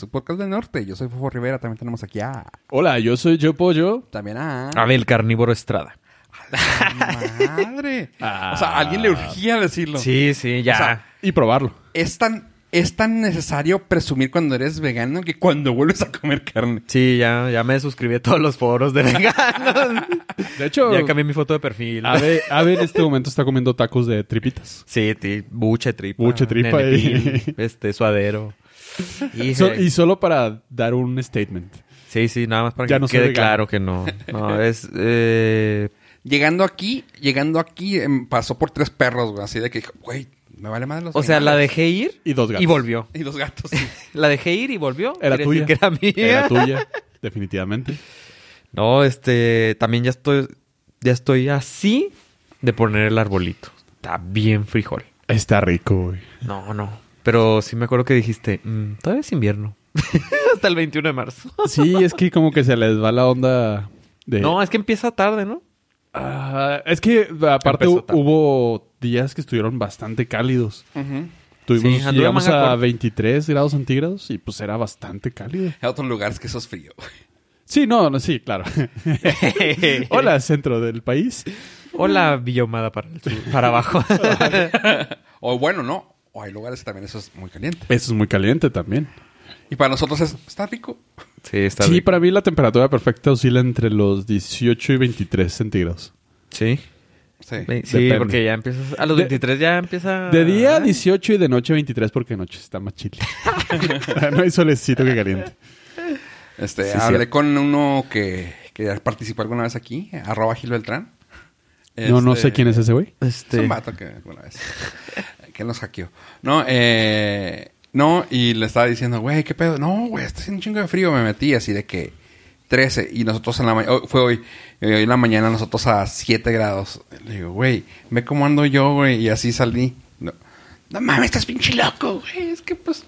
su podcast del norte. Yo soy Fofo Rivera, también tenemos aquí a... Hola, yo soy Yo Pollo. También a... Abel Carnívoro Estrada. ¡Madre! o sea, a alguien le urgía decirlo. Sí, sí, ya. O sea, Y probarlo. Es tan, es tan necesario presumir cuando eres vegano que cuando vuelves a comer carne. sí, ya, ya me suscribí a todos los foros de veganos. De hecho, ya cambié mi foto de perfil. Ave, Ave en este momento está comiendo tacos de tripitas. Sí, ti- buche tripa. Buche tripa y- Este, suadero. Y, So- y solo para dar un statement. sí, sí, nada más para Ya que no quede vegano. claro que no. No, es... Eh, Llegando aquí, llegando aquí, em, pasó por tres perros, güey. Así de que, dijo, güey, me vale más los o sea, la veganos". dejé ir Y dos gatos. y volvió. Y los gatos, sí. La dejé ir y volvió. Era tuya. decir que era mía. Era tuya, definitivamente. No, este, también ya estoy, ya estoy así de poner el arbolito. Está bien frijol. Está rico, güey. No, no. Pero sí me acuerdo que dijiste, "Mm, todavía es invierno. Hasta el 21 de marzo. Sí, es que como que se les va la onda de... No, es que empieza tarde, ¿no? Ah, es que aparte hubo días que estuvieron bastante cálidos. Ujú. Tuvimos, Sí, llegamos a corta. 23 grados centígrados y pues era bastante cálido. Hay otros lugares que eso es frío. Sí, no, no, sí, claro. Hola, centro del país. Hola, Villahumada para el sur, para abajo. O bueno, no. O hay lugares que también eso es muy caliente. Eso es muy caliente también. Y para nosotros es, está rico. sí, está sí, para mí la temperatura perfecta oscila entre los 18 y 23 centígrados. Sí. Sí. Ve- Sí, Depende. porque ya empiezas... A los De- 23 ya empieza... De día 18 y de noche 23 porque de noche está más chile. no hay solecito que caliente. Este, Sí, hablé con uno que, que participó alguna vez aquí, arroba Gil Beltrán. No, no Este, sé quién es ese güey. Es Este... un vato que alguna vez. Que nos hackeó. No, eh. No, y le estaba diciendo, güey, ¿qué pedo? No, güey, está haciendo un chingo de frío. Me metí así de que 13. Y nosotros en la mañana. Fue hoy. y hoy en la mañana nosotros a 7 grados. Le digo, güey, ve cómo ando yo, güey. Y así salí. No, no mames, estás pinche loco, güey. Es que pues.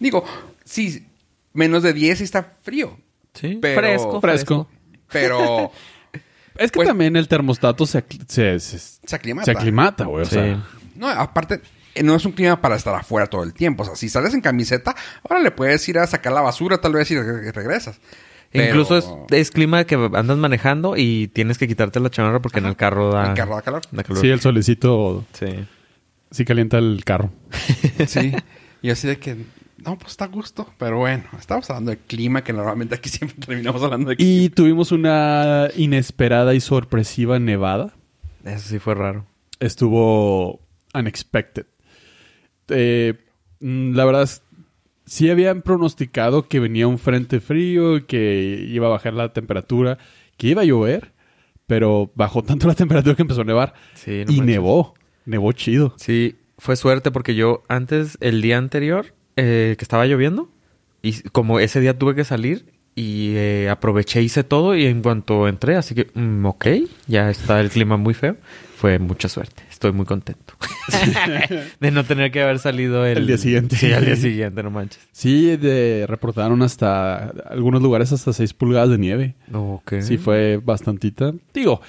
Digo, sí, menos de 10 y está frío. Sí, Pero- fresco, Fresco. Pero. Es que Pues- también el termostato se, se, se, se aclimata. se aclimata, güey. O Sí. sea, No, aparte, eh, no es un clima para estar afuera todo el tiempo. O sea, si sales en camiseta, ahora le puedes ir a sacar la basura tal vez y re- regresas. Pero Incluso es, es clima que andas manejando y tienes que quitarte la chamarra porque en el carro da... el carro da calor. da calor. sí, el solecito Sí. sí calienta el carro. Sí. y así de que, no, pues está a gusto. Pero bueno, estamos hablando de clima, que normalmente aquí siempre terminamos hablando de clima. Y tuvimos una inesperada y sorpresiva nevada. Eso sí fue raro. Estuvo unexpected. Eh, mm, la verdad sí habían pronosticado que venía un frente frío, que iba a bajar la temperatura, que iba a llover, pero bajó tanto la temperatura que empezó a nevar. Sí, no y manches. nevó, nevó chido. Sí, fue suerte porque yo antes, el día anterior, eh, que estaba lloviendo, y como ese día tuve que salir y eh, aproveché, hice todo y en cuanto entré, así que, mm, ok, ya está el clima muy feo, fue mucha suerte. Estoy muy contento de no tener que haber salido el, El día siguiente. Sí, al día siguiente, no manches. Sí, de, reportaron hasta algunos lugares hasta 6 pulgadas de nieve. Ok. Sí, fue bastantita. Digo,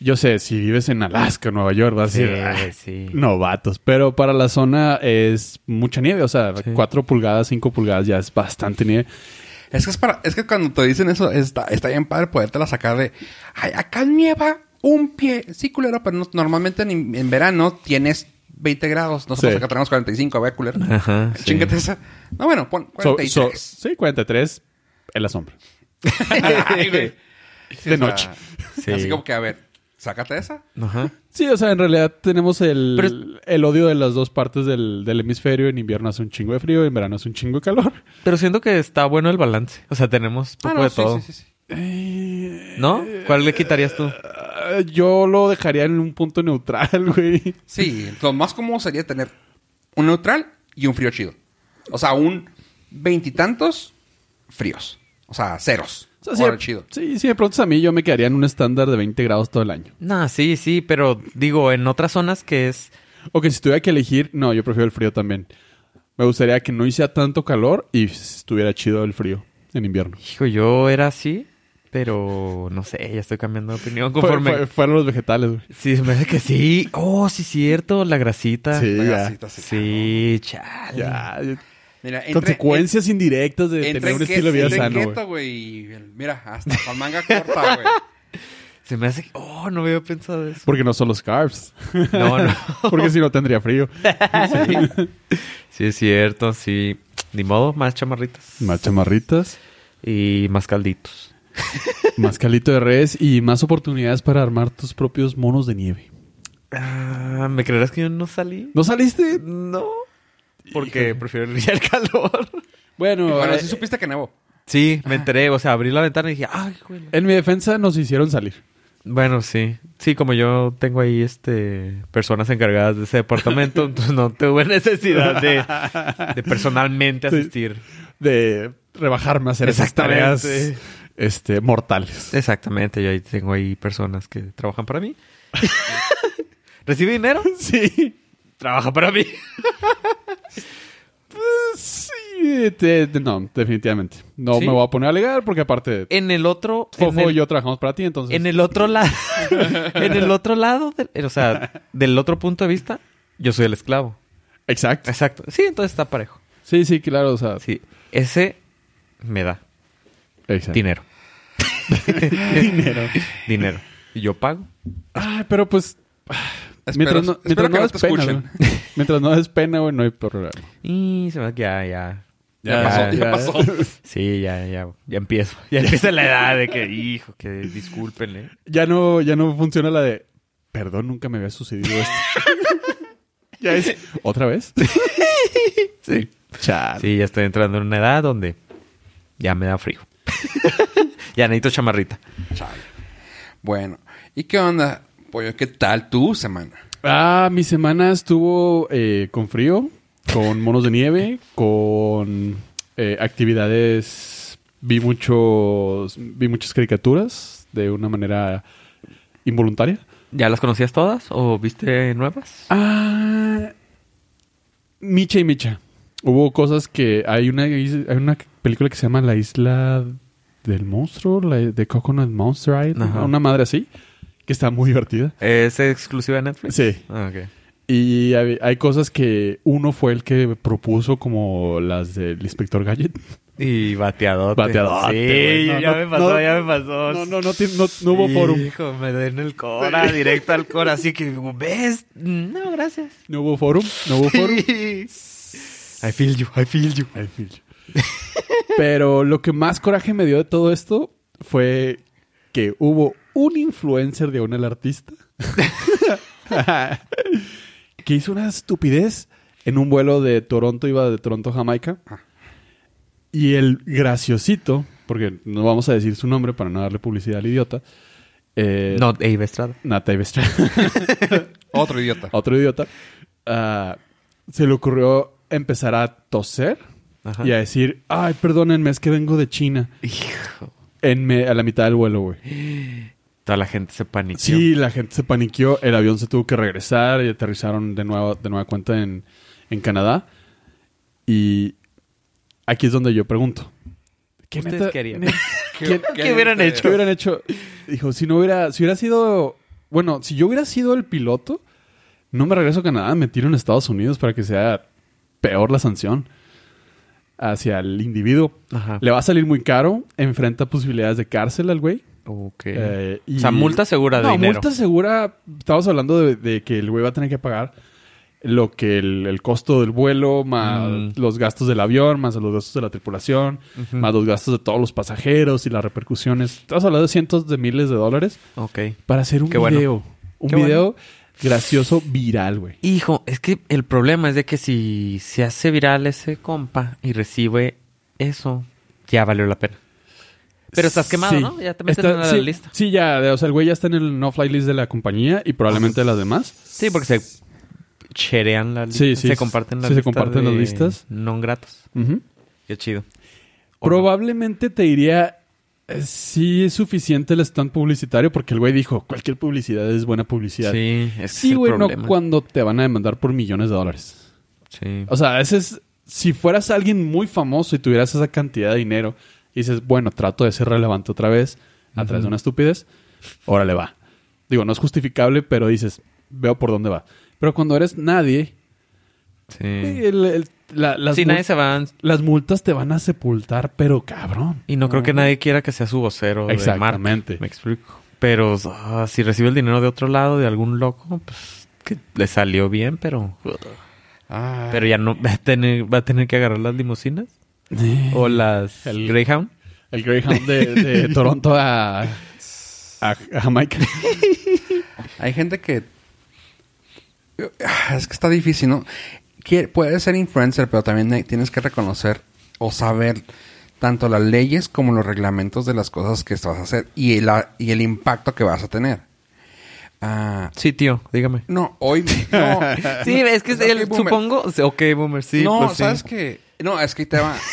yo sé, si vives en Alaska, Nueva York, vas a Sí, decir, "Ah, sí. novatos. Pero para la zona es mucha nieve. O sea, Sí. 4 pulgadas, 5 pulgadas ya es bastante nieve. Es que es para, es que cuando te dicen eso, está, está bien padre podértela sacar de, ay, acá nieva un pie. Sí, culero, pero no- normalmente en, en verano tienes 20 grados. Nosotros Sí. acá tenemos 45, a ver, culero. Ajá, sí. Chíngate esa. No, bueno, pon So- 43. so- sí, 43 en la sombra. De noche. Sí. Así como que, a ver, sácate esa. Ajá. Sí, o sea, en realidad tenemos el, Pero- el odio de las dos partes del, del hemisferio. En invierno hace un chingo de frío, en verano hace un chingo de calor. Pero siento que está bueno el balance. O sea, tenemos Ah, poco no, de sí, todo. sí, sí, sí. ¿No? ¿Cuál le quitarías tú? Ah, Yo lo dejaría en un punto neutral, güey. Sí, lo más cómodo sería tener un neutral y un frío chido. O sea, un veintitantos fríos. O sea, ceros. O sea, si, Órale, chido. sí, si me preguntas a mí, yo me quedaría en un estándar de 20 grados todo el año. No, sí, sí, pero digo, en otras zonas que es... O que si tuviera que elegir, no, yo prefiero el frío también. Me gustaría que no hiciera tanto calor y estuviera chido el frío en invierno. Hijo, yo era así, pero no sé, ya estoy cambiando de opinión conforme... fue- fueron los vegetales, güey. Sí, me hace que sí. Oh, sí, cierto, la grasita. Sí, La ya. grasita, sí, Sí, chale. Ya, Mira, entre- Consecuencias indirectas de tener en un estilo de vida sano, güey. Mira, hasta con manga corta, güey. Se me hace que... Oh, no había pensado eso. Porque no son los carbs. No, no. Porque si no tendría frío. Sí, es cierto, sí. Ni modo, más chamarritas. Más chamarritas, Y más calditos. más calito de res y más oportunidades para armar tus propios monos de nieve. Ah, ¿Me creerás que yo no salí? ¿No saliste? No. Porque prefiero el calor. Bueno, Bueno, eh, sí supiste que nevó. Sí, me enteré. O sea, abrí la ventana y dije, ay, güey. en mi defensa nos hicieron salir. Bueno, sí. Sí, como yo tengo ahí este personas encargadas de ese departamento, entonces no tuve necesidad de, de personalmente Sí. asistir. De rebajarme a hacer esas tareas Exactamente. este, mortales. Exactamente, yo ahí tengo ahí personas que trabajan para mí. ¿Recibe dinero? Sí. Trabaja para mí. Sí, te- te- no, definitivamente. No Sí. me voy a poner a alegar porque aparte En el otro... Fofo el- y yo trabajamos para ti, entonces. En el otro lado, en el otro lado, o sea, del otro punto de vista, yo soy el esclavo. Exacto. Exacto. Sí, entonces está parejo. Sí, sí, claro, o sea, Sí, ese me da exacto. dinero, Dinero. dinero. Y yo pago. Ay, pero pues Espero, mientras no, espero mientras que no no des te pena, escuchen. güey. Mientras no des pena, güey, no hay problema. Y se me que ya, ya. Ya pasó, ya pasó. Sí, ya, ya, ya empiezo. Ya empieza la edad de que, hijo, que discúlpenle. Ya no, ya no funciona la de perdón, nunca me había sucedido esto. ya es otra vez. Sí. Chale. Sí, ya estoy entrando en una edad donde ya me da frío. ya necesito chamarrita. Chale. Bueno, ¿y qué onda, pollo? ¿Qué tal tu semana? Ah, mi semana estuvo eh, con frío, con monos de nieve, con eh, actividades. Vi muchos, vi muchas caricaturas de una manera involuntaria. ¿Ya las conocías todas o viste nuevas? Ah, Micha y Micha. Hubo cosas que hay una hay una película que se llama La Isla del Monstruo, la de Coconut Monster Island, Ajá. una madre así, que está muy divertida. ¿Es exclusiva de Netflix? Sí. Ah. Y hay, hay cosas que uno fue el que propuso, como las del Inspector Gadget. Y bateadote. Bateadote, Sí. No, ya no, me pasó, no. ya me pasó. No, no, no, no, no hubo forum. Hijo, me den el cora, directo al cora. Así que, ¿ves? No, gracias. No hubo forum, no hubo forum. I feel you, I feel you. I feel you. Pero lo que más coraje me dio de todo esto fue que hubo un influencer de el artista que hizo una estupidez en un vuelo de Toronto, iba de Toronto a Jamaica. Y el graciosito, porque no vamos a decir su nombre para no darle publicidad al idiota. eh, No, Eve Estrada. Nata Ivestra. Otro idiota. otro idiota, ah, se le ocurrió empezar a toser Ajá. y a decir, ay, perdónenme, es que vengo de China. Hijo. En me- a la mitad del vuelo, güey. Toda la gente se paniqueó. Sí, la gente se paniqueó, el avión se tuvo que regresar y aterrizaron de nuevo, de nueva cuenta en, en Canadá. Y aquí es donde yo pregunto. ¿qué ¿Ustedes neta- qué harían? neta- ¿Qué, qué hubieran hecho? ¿Qué hubieran hecho? Dijo, si no hubiera, si hubiera sido, bueno, si yo hubiera sido el piloto, no me regreso a Canadá, me tiro en Estados Unidos para que sea peor la sanción hacia el individuo. Ajá. Le va a salir muy caro, enfrenta posibilidades de cárcel al güey. Ok. Eh, y- O sea, multa segura de no, dinero. multa segura, estamos hablando de, de que el güey va a tener que pagar lo que el, el costo del vuelo, más Mm. los gastos del avión, más los gastos de la tripulación, más los gastos de todos los pasajeros y las repercusiones. Estamos hablando de cientos de miles de dólares Ok. para hacer un Qué bueno. video. Un Qué video gracioso viral, güey. Hijo, es que el problema es de que si se hace viral ese compa y recibe eso, ya valió la pena. Pero estás quemado, Sí. ¿no? Ya te meten Está- en la sí, lista. Sí, ya. O sea, el güey ya está en el no-fly list de la compañía y probablemente de las demás. Sí, porque se cherean las Sí, listas. sí, se comparten las sí, se listas. comparten de las listas. Non gratos. Qué chido. Probablemente te diría, eh, sí es suficiente el stand publicitario porque el güey dijo, cualquier publicidad es buena publicidad. Sí, ese Sí, es el güey, no cuando te van a demandar por millones de dólares. Sí. O sea, ese es, si fueras alguien muy famoso y tuvieras esa cantidad de dinero y dices, bueno, trato de ser relevante otra vez a través de una estupidez, órale va. Digo, no es justificable, pero dices, veo por dónde va. Pero cuando eres nadie, Sí. Sí, el- el- la- las, Sí, mul- nadie se va. las multas te van a sepultar, pero cabrón. Y no creo que nadie quiera que sea su vocero de. Exactamente. Me explico. Pero ah, si recibe el dinero de otro lado, de algún loco, pues que le salió bien, pero... Ah, Pero ya no va a tener, va a tener que agarrar las limusinas o las El- Greyhound. El Greyhound de, de Toronto a, a, a Jamaica. Hay gente que... Es que está difícil, ¿no? Que puedes ser influencer, pero también tienes que reconocer o saber tanto las leyes como los reglamentos de las cosas que vas a hacer y el, y el impacto que vas a tener. Ah, Sí, tío, dígame. no, hoy... No, Sí, es que boomer. supongo... Ok, boomer, sí. no, pues sí. ¿sabes qué? No, es que ahí te va.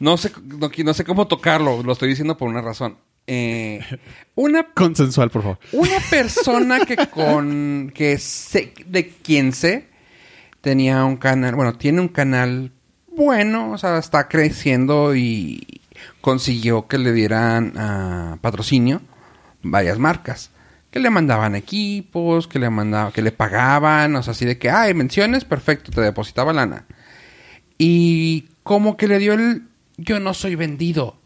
No sé, no, no sé cómo tocarlo. Lo estoy diciendo por una razón. Eh, una Consensual, por favor. Una persona que con que sé de quien sé tenía un canal, bueno, tiene un canal bueno, o sea, está creciendo y consiguió que le dieran ah, patrocinio varias marcas. Que le mandaban equipos, que le mandaban, que le pagaban, o sea, así de que, ay, menciones, perfecto, te depositaba lana. Y como que le dio el yo no soy vendido.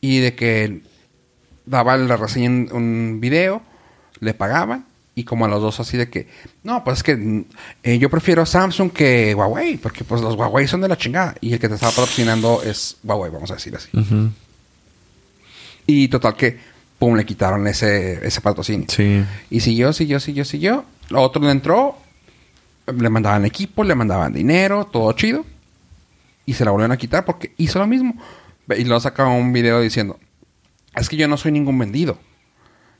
Y de que daba la reseña en un video, le pagaban. Y como a los dos así de que, no, pues es que mm, eh, yo prefiero Samsung que Huawei, porque pues los Huawei son de la chingada. Y el que te estaba patrocinando es Huawei, vamos a decir así. Ujú. Y total que, pum, le quitaron ese, ese patrocinio. Sí. Y siguió, siguió, siguió, siguió. Otro le entró, le mandaban equipo, le mandaban dinero, todo chido. Y se la volvieron a quitar porque hizo lo mismo. Y luego sacaba un video diciendo, es que yo no soy ningún vendido.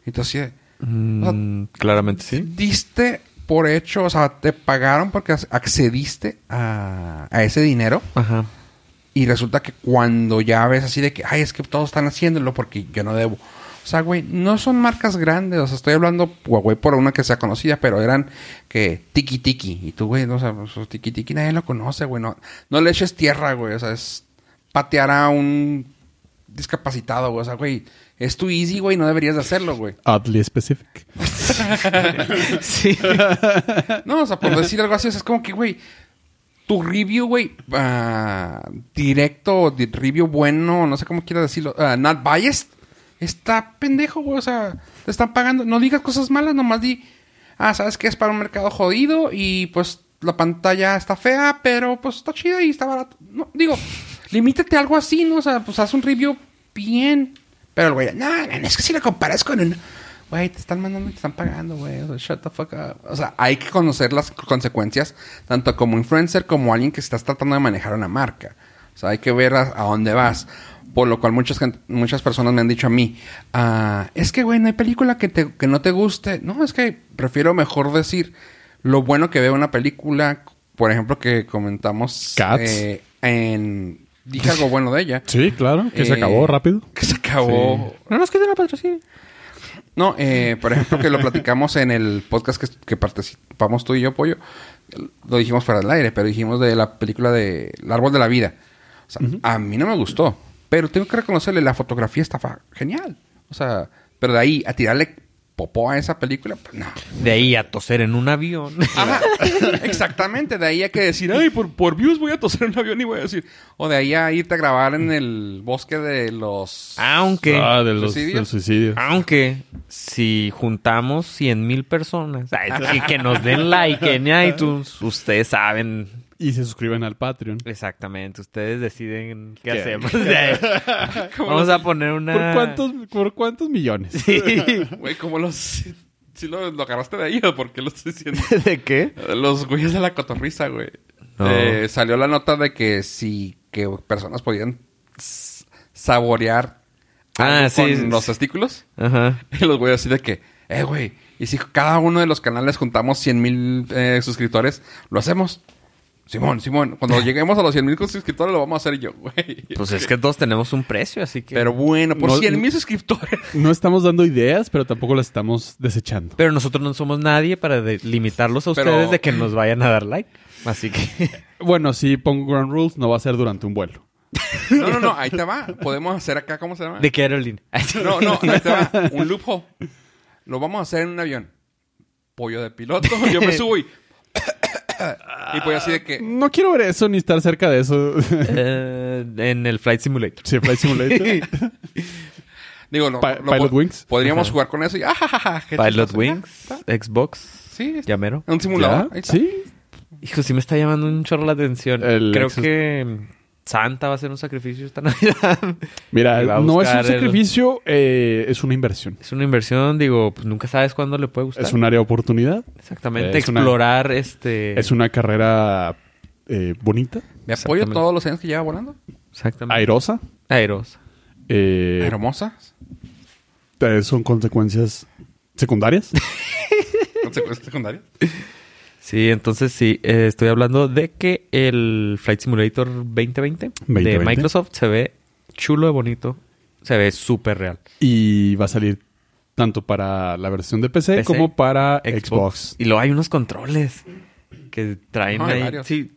Entonces, Mm, claramente sí. diste por hecho, o sea, te pagaron porque ac- accediste a, a ese dinero. Ajá. Y resulta que cuando ya ves así de que, ay, es que todos están haciéndolo porque yo no debo. O sea, güey, no son marcas grandes. O sea, estoy hablando, Huawei por una que sea conocida, pero eran que tiki tiki. Y tú, güey, no, o sea, pues, tiki tiki nadie lo conoce, güey. No, no le eches tierra, güey. O sea, es patear a un discapacitado, güey. O sea, güey, es tu easy, güey. No deberías de hacerlo, güey. Oddly specific. Sí. No, o sea, por decir algo así, o sea, es como que, güey, tu review, güey, ah, directo, di- review bueno, no sé cómo quieras decirlo, ah, not biased, está pendejo, güey, o sea, te están pagando, no digas cosas malas, nomás di, ah, sabes que es para un mercado jodido y pues la pantalla está fea, pero pues está chida y está barato. No, digo, limítate algo así, ¿no? O sea, pues haz un review bien. Pero el güey, no, no, es que si lo comparas con un... Güey, te están mandando y te están pagando, güey. Shut the fuck up. O sea, hay que conocer las consecuencias, tanto como influencer como alguien que estás tratando de manejar una marca. O sea, hay que ver a dónde vas. Por lo cual muchas, muchas personas me han dicho a mí, ah, es que, güey, no hay película que, te- que no te guste. No, es que prefiero mejor decir lo bueno que veo una película. Por ejemplo, que comentamos Cats. eh, en... Dije algo bueno de ella. Sí, claro. Que se Eh, acabó rápido. Que se acabó. No nos queda la patrocinio. No, eh, por ejemplo, que lo platicamos en el podcast que, que participamos tú y yo, Pollo. Lo dijimos fuera del aire, pero dijimos de la película de El Árbol de la Vida. O sea, a mí no me gustó. Pero tengo que reconocerle, la fotografía estaba genial. O sea, pero de ahí a tirarle popó a esa película, pues no. De ahí a toser en un avión. Ajá, exactamente. De ahí hay que decir, ay, por, por views voy a toser en un avión y voy a decir. O de ahí a irte a grabar en el bosque de los... Aunque, Ah, de los, ¿Suicidios? del suicidio. aunque, si juntamos 100 mil personas ay, y que nos den like en iTunes, ustedes saben Y se suscriben al Patreon. exactamente. Ustedes deciden qué, ¿Qué? hacemos. Vamos a poner una... ¿Por cuántos, ¿Por cuántos millones? Sí. Güey, como los... Si lo, lo agarraste de ahí o por qué lo estoy diciendo? ¿De qué? Los güeyes de la cotorriza, güey. No. Eh, salió la nota de que si que personas podían saborear Ah, sí, con sí, los sí. testículos. Ajá. Y los güeyes así de que, eh, güey, y si cada uno de los canales juntamos 100 mil eh, suscriptores, lo hacemos. Simón, Simón, cuando lleguemos a los 100 mil suscriptores lo vamos a hacer yo, güey. Pues es que todos tenemos un precio, así que... Pero bueno, por No- 100 mil suscriptores. No estamos dando ideas, pero tampoco las estamos desechando. Pero nosotros no somos nadie para de- limitarlos a Pero- ustedes de que nos vayan a dar like. Así que... Bueno, si pongo ground rules, no va a ser durante un vuelo. No, no, no, ahí te va. Podemos hacer acá, ¿cómo se llama? ¿De qué aerolínea? No, no, ahí te va. Un loophole. Lo vamos a hacer en un avión. Pollo de piloto. Yo me subo y... y pues así de que... No quiero ver eso ni estar cerca de eso. Eh, en el Flight Simulator. sí, Flight Simulator. Digo, no, Pi- lo Pilot po- Wings. Podríamos jugar con eso y... ¡ah, ja, ja, ja! Pilot chistoso. Wings. Xbox, Sí, llamero. un simulador. ¿Ya? ahí está. Sí. Hijo, sí me está llamando un chorro la atención. El Creo Xbox. que Santa va a hacer un sacrificio esta Navidad. Mira, no es un el- sacrificio, eh, es una inversión. es una inversión, digo, pues nunca sabes cuándo le puede gustar. Es un área de oportunidad. Exactamente, es una- explorar este... Es una carrera eh, bonita, Me apoyo todos los años que lleva volando. Exactamente. airosa. Aeros. eh, Hermosas. eh, son consecuencias secundarias. Consecuencias secundarias. Sí, entonces sí, eh, estoy hablando de que el Flight Simulator 2020, de 2020. Microsoft se ve chulo de bonito. Se ve súper real. y va a salir tanto para la versión de PC, PC, como para Xbox. Y luego hay unos controles que traen No, ahí. varios. Sí,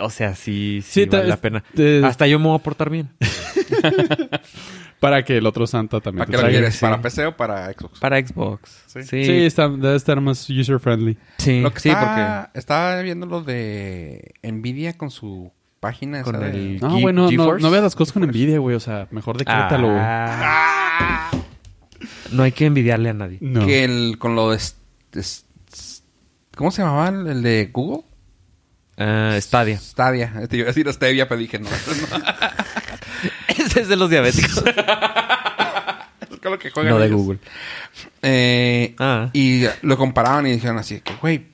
o sea, sí, Sí, sí, vale la pena. te- Hasta yo me voy a portar bien. Para que el otro Santa también ¿Para te qué lo traiga. quieres? ¿Para PC o para Xbox? Para Xbox. Sí. Sí, Sí, está, debe estar más user friendly. sí, Lo que sí, está, estaba viendo lo de Nvidia con su página. Con esa de- el- No, Ge- bueno, no, GeForce. no veas las cosas con envidia, güey. O sea, mejor porque... decrétalo. güey. Ah. No hay que envidiarle a nadie. No. Que el, con lo de... s- de s- s- ¿Cómo se llamaba el, el de Google? Ah, Stadia. Stadia. Te iba a decir Stevia, pero dije no. Ese es de los diabéticos. Es con lo que juegan no de ellos. Google. Eh, Ah. Y lo comparaban y dijeron así que, güey,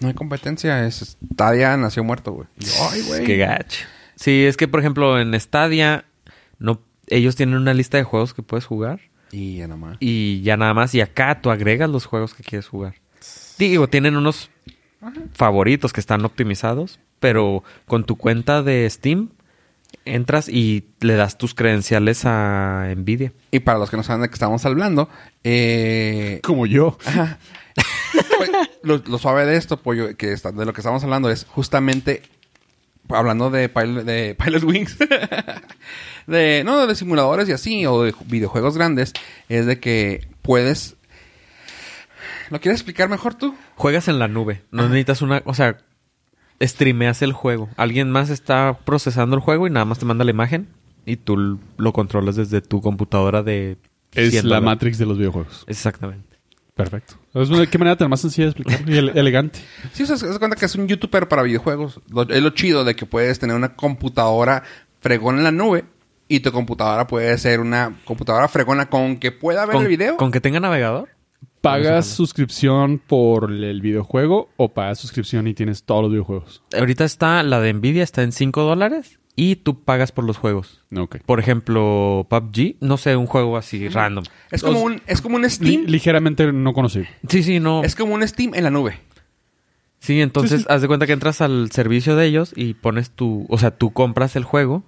no hay competencia. Es Stadia nació muerto, güey. Y yo, Ay, güey. Qué gacho. Sí, es que, por ejemplo, en Stadia, no, ellos tienen una lista de juegos que puedes jugar. Y ya nomás. Y ya nada más. Y acá tú agregas los juegos que quieres jugar. Digo, tienen unos favoritos que están optimizados. Pero con tu cuenta de Steam, entras y le das tus credenciales a Nvidia. Y para los que no saben de qué estamos hablando, eh, Como yo. Pues, lo, lo suave de esto, pollo, que está- de lo que estamos hablando es justamente hablando de Pilot, de Pilot Wings, de no de simuladores y así o de videojuegos grandes, es de que puedes. ¿Lo quieres explicar mejor tú? Juegas en la nube. No necesitas una... O sea, streameas el juego. Alguien más está procesando el juego y nada más te manda la imagen. Y tú lo controlas desde tu computadora de... Es 100 la dólares. Matrix de los videojuegos. Exactamente. Perfecto. Es una qué manera tan más sencilla de explicarlo y ele- elegante. Sí, o sea, se das cuenta que es un youtuber para videojuegos. Lo- es lo chido de que puedes tener una computadora fregona en la nube y tu computadora puede ser una computadora fregona con que pueda ver ¿Con, el video. ¿Con que tenga navegador? ¿Pagas suscripción por el videojuego o pagas suscripción y tienes todos los videojuegos? Ahorita está... La de Nvidia está en 5 dólares. Y tú pagas por los juegos. Ok. Por ejemplo, PUBG. No sé, un juego así random. Es como un, es como un Li- Steam. ligeramente no conocido. Sí, sí, no. Es como un Steam en la nube. Sí, entonces Sí, sí. haz de cuenta que entras al servicio de ellos y pones tu, o sea, tú compras el juego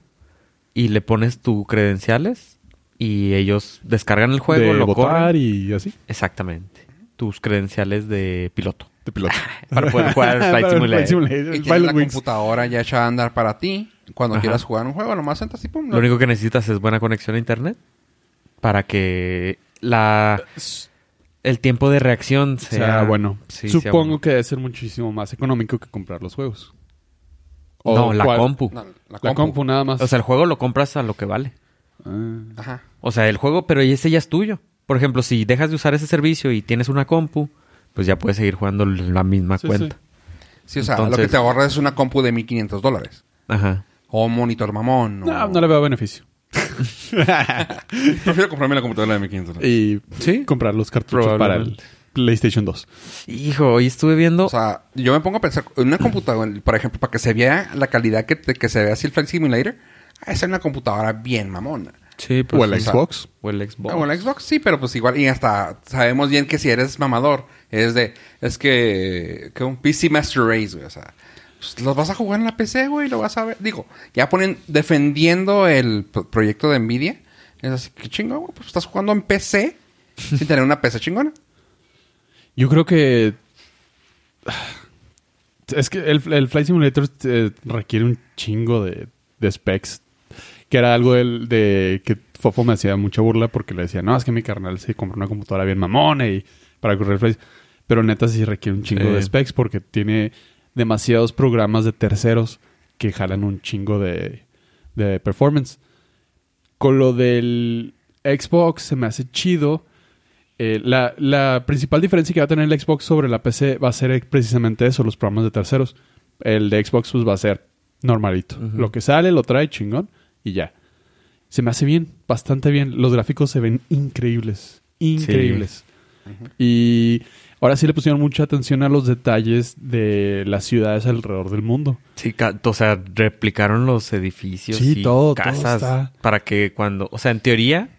y le pones tus credenciales y ellos descargan el juego, de lo votar corren. y así. Exactamente. Tus credenciales de piloto. De piloto. Para poder jugar Flight Simulator. Simulator, Y tienes la Wings. computadora ya echada a andar para ti. Cuando Ajá. quieras jugar un juego, nomás entras y pum. Lo único que necesitas es buena conexión a internet para que la el tiempo de reacción O sea, sea, bueno. Sí, sea Supongo bueno. que debe ser muchísimo más económico que comprar los juegos. No, la compu. No, la La compu. compu nada más. O sea, el juego lo compras a lo que vale. Ah. Ajá. O sea, el juego, pero ese ya es tuyo. Por ejemplo, si dejas de usar ese servicio y tienes una compu, pues ya puedes seguir jugando la misma Sí, cuenta. Sí, o sea, lo que te ahorras es una compu de 1500 dólares. Ajá. O un monitor mamón. o- No, no le veo beneficio. Prefiero comprarme la computadora de 1500 dólares. Y Sí. comprar los cartuchos para el. PlayStation 2. Hijo, hoy estuve viendo. O sea, yo me pongo a pensar, en una computadora, por ejemplo, para que se vea la calidad que, te- que se ve así el Flight Simulator, ah, es una computadora bien mamona. Sí, o el o sea, Xbox. o el Xbox. Ah, bueno, Xbox sí, pero pues igual, y hasta sabemos bien que si eres mamador, es de, es que, que un PC Master Race, güey, o sea, pues, los vas a jugar en la PC, güey, lo vas a ver, digo, ya ponen, defendiendo el pro- proyecto de Nvidia, es así, que chingón, güey, pues estás jugando en PC, sin tener una PC chingona. Yo creo que. Es que el, el Flight Simulator eh, requiere un chingo de, de specs. Que era algo del- de que Fofo me hacía mucha burla porque le decía, no, es que mi carnal se compró una computadora bien mamona y para correr Flight. Pero neta sí requiere un chingo Sí. de specs porque tiene demasiados programas de terceros que jalan un chingo de, de performance. Con lo del Xbox se me hace chido. Eh, la, la principal diferencia que va a tener el Xbox sobre la PC va a ser precisamente eso, los programas de terceros. El de Xbox pues va a ser normalito. Lo que sale lo trae chingón y ya. Se me hace bien, bastante bien. Los gráficos se ven increíbles. Increíbles. Y ahora sí le pusieron mucha atención a los detalles de las ciudades alrededor del mundo. Sí, o sea, replicaron los edificios Sí, y todo, todo casas está- para que cuando, o sea, en teoría,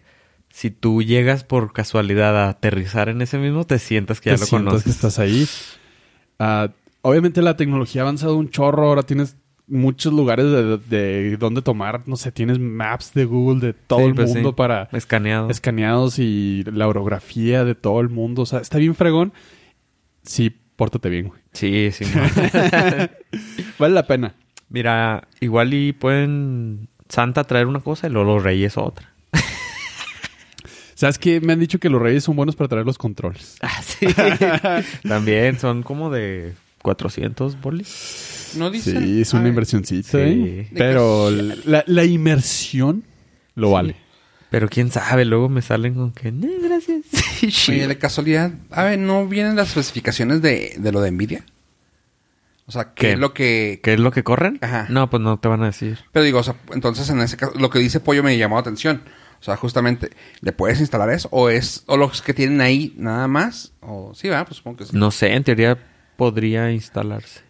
si tú llegas por casualidad a aterrizar en ese mismo, te sientas que ya Te lo sientas conoces. que estás ahí. Ah, obviamente la tecnología ha avanzado un chorro. Ahora tienes muchos lugares de, de donde tomar. No sé, tienes maps de Google de todo Sí, el pues sí. mundo para Escaneado. escaneados y la orografía de todo el mundo. O sea, está bien fregón. Sí, pórtate bien, güey. Sí, sí. Vale la pena. Mira, igual y pueden Santa traer una cosa y luego los reyes otra. ¿Sabes qué? Me han dicho que los reyes son buenos para traer los controles. Ah, sí. También son como de 400 bolis. No dicen. Sí, es una ver, inversioncita, Sí. ¿eh? Pero la, la inmersión lo vale. Pero quién sabe, luego me salen con que, "No, gracias. Oye, de casualidad, a ver, ¿no vienen las especificaciones de, de lo de Nvidia? O sea, ¿qué, ¿Qué? es lo que... ¿Qué es lo que corren? Ajá. No, pues no te van a decir. Pero digo, o sea, entonces en ese caso, lo que dice Pollo me llamó la atención. O sea, justamente, ¿le puedes instalar eso? ¿O es, o los que tienen ahí nada más? O sí, va, pues supongo que sí. No sé, en teoría podría instalarse.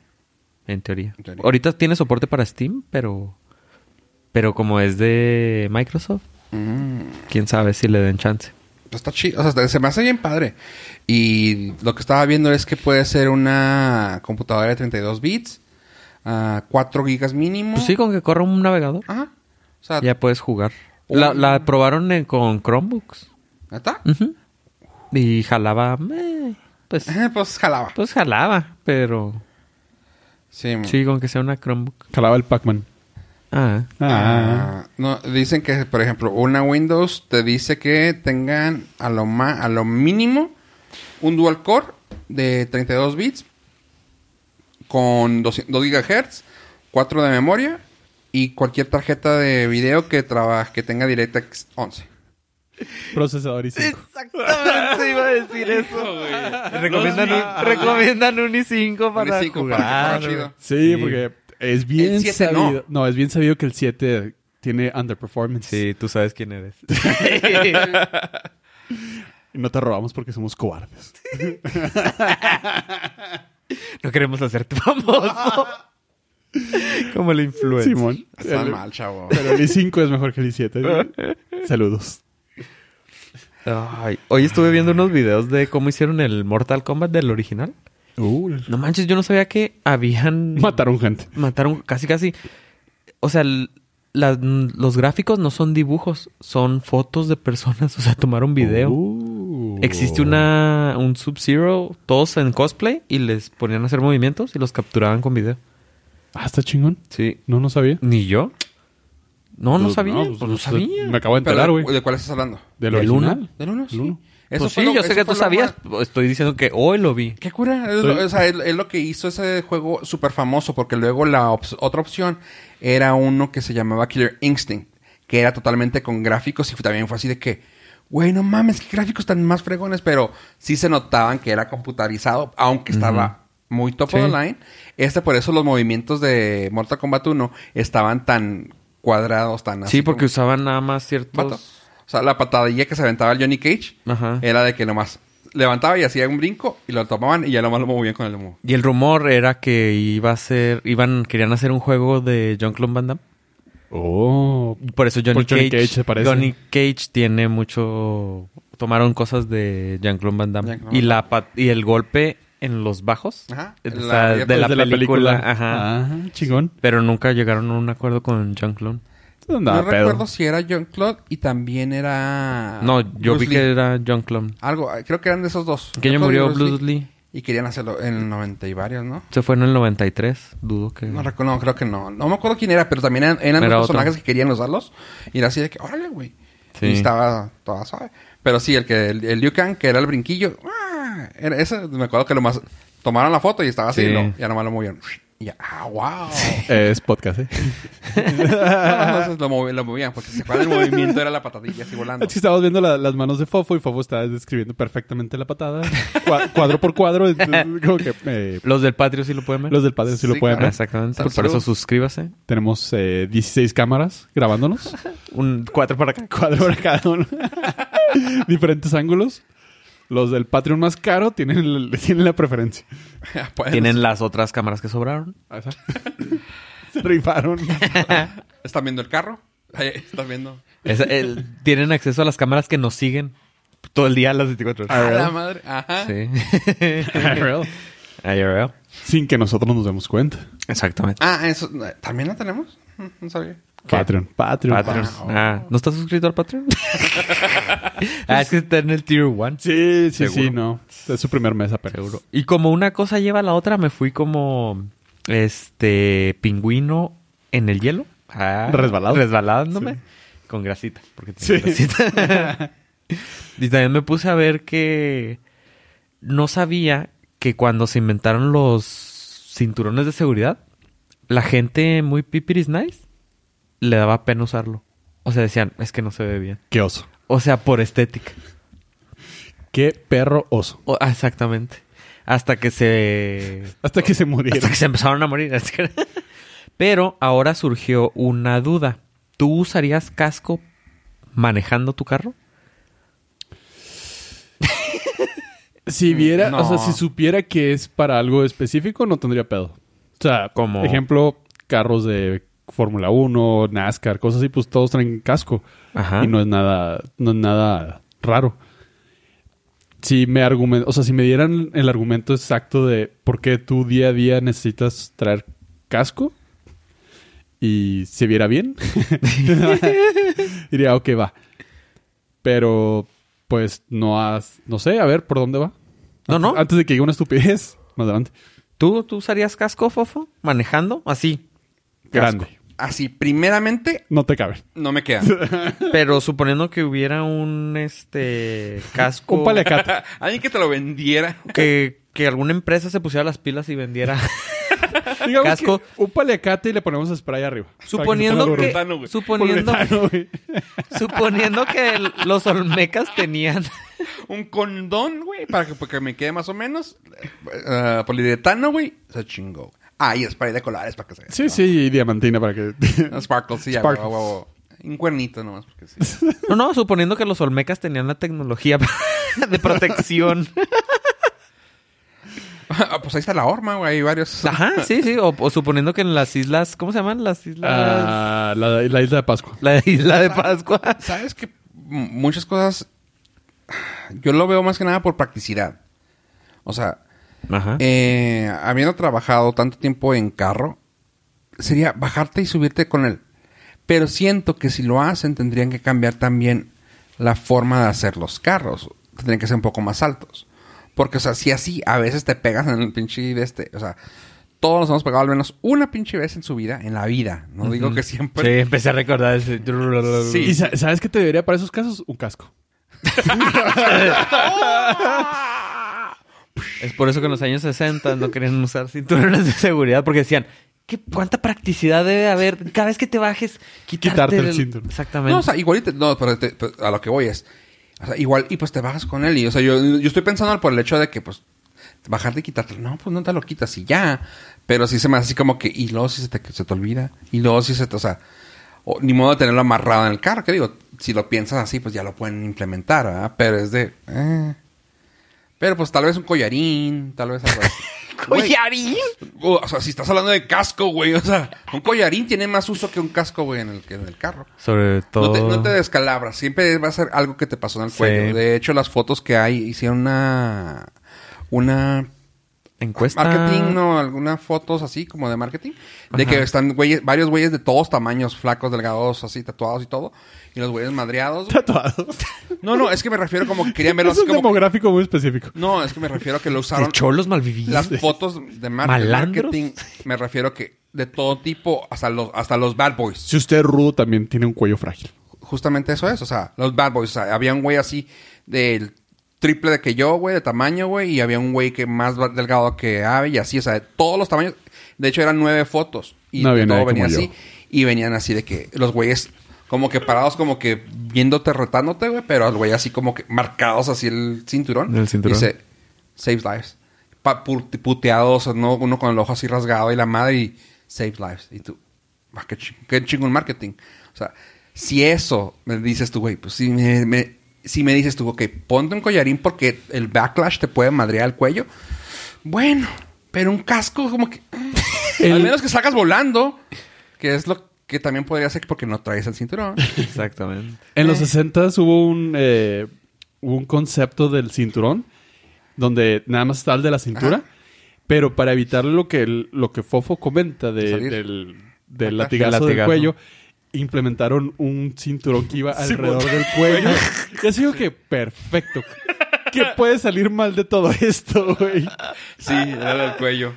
En teoría. En teoría. Ahorita tiene soporte para Steam, pero. Pero como es de Microsoft, Mm, quién sabe si le den chance. pues está chido, o sea, se me hace bien padre. Y lo que estaba viendo es que puede ser una computadora de 32 bits, a 4 gigas mínimo. Pues sí, con que corra un navegador, Ajá. O sea, ya puedes jugar. Un- La, la probaron en- con Chromebooks. Ujú. Y jalaba. Pues, Ajá, pues jalaba. pues jalaba, pero. Sí. Sí, con que sea una Chromebook. Jalaba el Pac-Man. Ah. Ah, no, dicen que, por ejemplo, una Windows te dice que tengan a lo, ma- a lo mínimo un dual core de 32 bits con 200 2 GHz, 4 de memoria y cualquier tarjeta de video que trabaje que tenga DirectX 11. Procesador y 5. Exactamente iba a decir eso. recomiendan, un, recomiendan un i5 para Un i5 para que jugar. chido. Sí, porque es bien El 7 no. sabido. No. es bien sabido que el 7 tiene underperformance. Sí, tú sabes quién eres. Y no te robamos porque somos cobardes. no queremos hacerte famoso. Como el influencer. Simón. Están El- mal, chavo. Pero el i5 es mejor que el i7. Saludos. Ay, hoy estuve viendo unos videos de cómo hicieron el Mortal Kombat del original. Uh, No manches, yo no sabía que habían... mataron gente. Mataron casi, casi... O sea, l- las- los gráficos no son dibujos, son fotos de personas. O sea, tomaron video. Uh. Existe una un Sub-Zero, todos en cosplay, y les ponían a hacer movimientos y los capturaban con video. Ah, está chingón. Sí. No, no sabía. ¿Ni yo? No, no Pues, sabía. pues, pues no pues, sabía. Me acabo de enterar, güey. ¿De cuál estás hablando? Original. uno. ¿Del 1? El Sí. Eso pues fue sí, lo- yo sé que tú sabías. más- Estoy diciendo que hoy lo vi. Qué cura. Es lo, o sea, es, es lo que hizo ese juego súper famoso. Porque luego la otra opción era uno que se llamaba Killer Instinct. Que era totalmente con gráficos. Y también fue así de que... Güey, no mames, qué gráficos tan más fregones. Pero sí se notaban que era computarizado. Aunque estaba muy top Sí. of the line. Este, por eso los movimientos de Mortal Kombat 1 estaban tan cuadrados, tan así Sí, porque como- usaban nada más ciertos... O sea, la patadilla que se aventaba el Johnny Cage Ajá. era de que nomás levantaba y hacía un brinco y lo tomaban y ya nomás lo movían con el humo. Y el rumor era que iba a ser... Iban... Querían hacer un juego de Jean-Claude Van Damme. Oh. Por eso Johnny, Por Johnny Cage... Cage se parece. Johnny Cage tiene mucho... Tomaron cosas de Jean-Claude Van Damme. Y, la y el golpe en los bajos. Ajá. O La- sea, de, la de película. Ajá. Ajá, chingón. Pero nunca llegaron a un acuerdo con Jean-Claude. No, No, recuerdo si era John Claude y también era... no, yo Bruce vi Lee. que era Jean-Claude. Algo, creo que eran de esos dos. Que año Jean-Claude y murió Bruce Lee. Y querían hacerlo en el 90 y varios, ¿no? Se fue en el 93. Dudo que... No, no, creo que no. No me acuerdo quién era, pero también eran, eran otro. personajes que querían usarlos. Y era así de que, órale, güey. Sí. Y estaba toda suave. Pero sí, el que el, el Liu Kang, que era el brinquillo, ¡ah! Eso, me acuerdo que lo más... Tomaron la foto y estaba así, Sí. y lo- ya nomás lo movieron. Y ya, ah, wow. Es podcast, ¿eh? No, no, lo, movi- lo movían, porque se acuerdan el movimiento era la patadilla así volando. Es que estábamos viendo la- las manos de Fofo y Fofo estaba describiendo perfectamente la patada. Cua- cuadro por cuadro. entonces, como que, eh, Los del patio sí lo pueden ver. los del padre sí, lo Sí, pueden Ah, ver. Exactamente. Salud. Por eso suscríbase. Tenemos eh, 16 cámaras grabándonos. Un cuatro para acá. Cuadro para cada uno. Diferentes ángulos. Los del Patreon más caro tienen, el- tienen la preferencia. Pues, Tienen las otras cámaras que sobraron. Se rifaron. ¿Están viendo el carro? ¿Están viendo? Es- el- tienen acceso a las cámaras que nos siguen todo el día a las 24 A horas. la madre. Ajá. Sí. IRL. IRL. Sin que nosotros nos demos cuenta. Exactamente. Ah, eso. ¿También la tenemos? Mm, No sabía. Patreon. Patreon. Patreon. Wow. Ah, ¿no estás suscrito al Patreon? ah, es que está en el Tier 1. Sí, sí, sí, no. Es su primer mes apenas. Seguro. Y como una cosa lleva a la otra, me fui como este pingüino en el hielo. Ah, Resbalado. Resbalándome. Con grasita. Porque tiene Sí. grasita. y también me puse a ver que no sabía que cuando se inventaron los cinturones de seguridad, la gente muy pipiris nice le daba pena usarlo. O sea, decían, es que no se ve bien. Qué oso. O sea, por estética. Qué perro oso. O- ah, exactamente. Hasta que se Hasta que se murieron. Hasta que se empezaron a morir. Pero ahora surgió una duda. ¿Tú usarías casco manejando tu carro? Si viera, No. o sea, si supiera que es para algo específico, no tendría pedo. O sea, Como- ejemplo, carros de Fórmula 1, NASCAR, cosas así, pues todos traen casco. Ajá. Y no es nada, no es nada raro. Si me argumen- o sea, si me dieran el argumento exacto de por qué tú día a día necesitas traer casco y se viera bien, diría, ok, va. Pero, pues, no has, no sé, a ver, ¿por dónde va? No, no. Antes de que diga una estupidez, más adelante. ¿Tú, ¿Tú usarías casco, Fofo? ¿Manejando? Así. Grande. Así, primeramente, No te cabe. no me queda. Pero suponiendo que hubiera un este casco. Un paliacate. Alguien que te lo vendiera. que, que alguna empresa se pusiera las pilas y vendiera. Digamos Casco. que un paliacate y le ponemos spray arriba. suponiendo que. Poliuretano, güey. Suponiendo, Poliuretano, güey. suponiendo que el- los Olmecas tenían. Un condón, güey, para que, para que me quede más o menos. eh, poliuretano, güey. Se chingó. Ah, y spray de colores para que se Sí, sí, y diamantina para que... No, Sparkles, sí, ya, Sparkles. huevo. Un cuernito nomás, porque sí. No, no, suponiendo que los Olmecas tenían la tecnología de protección. Ah, pues ahí está la horma, güey. Hay varios. Ajá, sí, sí. O, o suponiendo que en las islas. ¿Cómo se llaman? Las islas. Ah, la, la isla de Pascua. La isla de Pascua. ¿Sabes que Muchas cosas. Yo lo veo más que nada por practicidad. O sea, Ajá. eh, habiendo trabajado tanto tiempo en carro, sería bajarte y subirte con él. Pero siento que si lo hacen, tendrían que cambiar también la forma de hacer los carros. Tendrían que ser un poco más altos. Porque, o sea, si así a veces te pegas en el pinche de este. O sea, todos nos hemos pegado al menos una pinche vez en su vida, en la vida. No digo que Sí, siempre. empecé a recordar ese. Sí. ¿Y sa- sabes qué te debería para esos casos? Un casco. Es por eso que en los años 60 no querían usar cinturones de seguridad porque decían, ¿qué, ¿cuánta practicidad debe haber? Cada vez que te bajes, quitarte, Quitarte el el- cinturón. Exactamente. No, o sea, igual y te- no, pero, te- pero a lo que voy es, o sea, igual y pues te bajas con él y, o sea, yo, yo estoy pensando por el hecho de que pues bajarte y quitarte, no, pues no te lo quitas y ya, pero sí se me hace así como que y luego si se te, se te olvida y luego si se te, o sea, o- ni modo de tenerlo amarrado en el carro, que digo, si lo piensas así, pues ya lo pueden implementar, ¿verdad? Pero es de, eh. Pero pues tal vez un collarín, tal vez algo así. Güey, ¡Collarín! o sea, si estás hablando de casco, güey, o sea, un collarín tiene más uso que un casco, güey, en el, que en el carro. Sobre todo... No te, no te descalabras. Siempre va a ser algo que te pasó en el Sí. cuello. De hecho, las fotos que hay hicieron una... Una... Encuesta... Marketing, ¿no? Algunas fotos así como de marketing. De Ajá. que están güeyes, varios güeyes de todos tamaños, flacos, delgados, así, tatuados y todo. Y los güeyes madreados. güey. Tatuado. No, no, es que me refiero como que querían verlo Es así un como... demográfico muy específico. No, es que me refiero a que lo De usaron... cholos malvividos. Las fotos de mar- de ¿Malandros? marketing, me refiero que de todo tipo, hasta los, hasta los bad boys. Si usted es rudo, también tiene un cuello frágil. justamente eso es. O sea, los bad boys. O sea, había un güey así del triple de que yo, güey, de tamaño, güey. Y había un güey que más va- delgado que Ave y así, o sea, de todos los tamaños. De hecho, eran nueve fotos. Y No había todo nadie venía como así. yo. Y venían así de que los güeyes como que parados, como que viéndote, retándote, güey. Pero el güey así como que marcados así el cinturón. El cinturón. Dice, saves lives. Pa- pu- puteados, ¿no? uno con el ojo así rasgado y la madre y saves lives. Y tú, ah, qué, ching- qué chingón marketing. O sea, si eso me dices tú, güey, pues si me, me- si me dices tú, ok, ponte un collarín porque el backlash te puede madrear el cuello. Bueno, pero un casco como que... El- Al menos que salgas volando, que es lo que también podría ser porque no traes el cinturón. Exactamente. En los 60 hubo un, eh, un concepto del cinturón donde nada más está el de la cintura, Ajá. pero para evitar lo que, el- lo que Fofo comenta de- Salir. del, del latigazo Del cuello, implementaron un cinturón que iba alrededor del cuello. y así digo que perfecto. ¿Qué puede salir mal de todo esto, güey? Sí, era del cuello.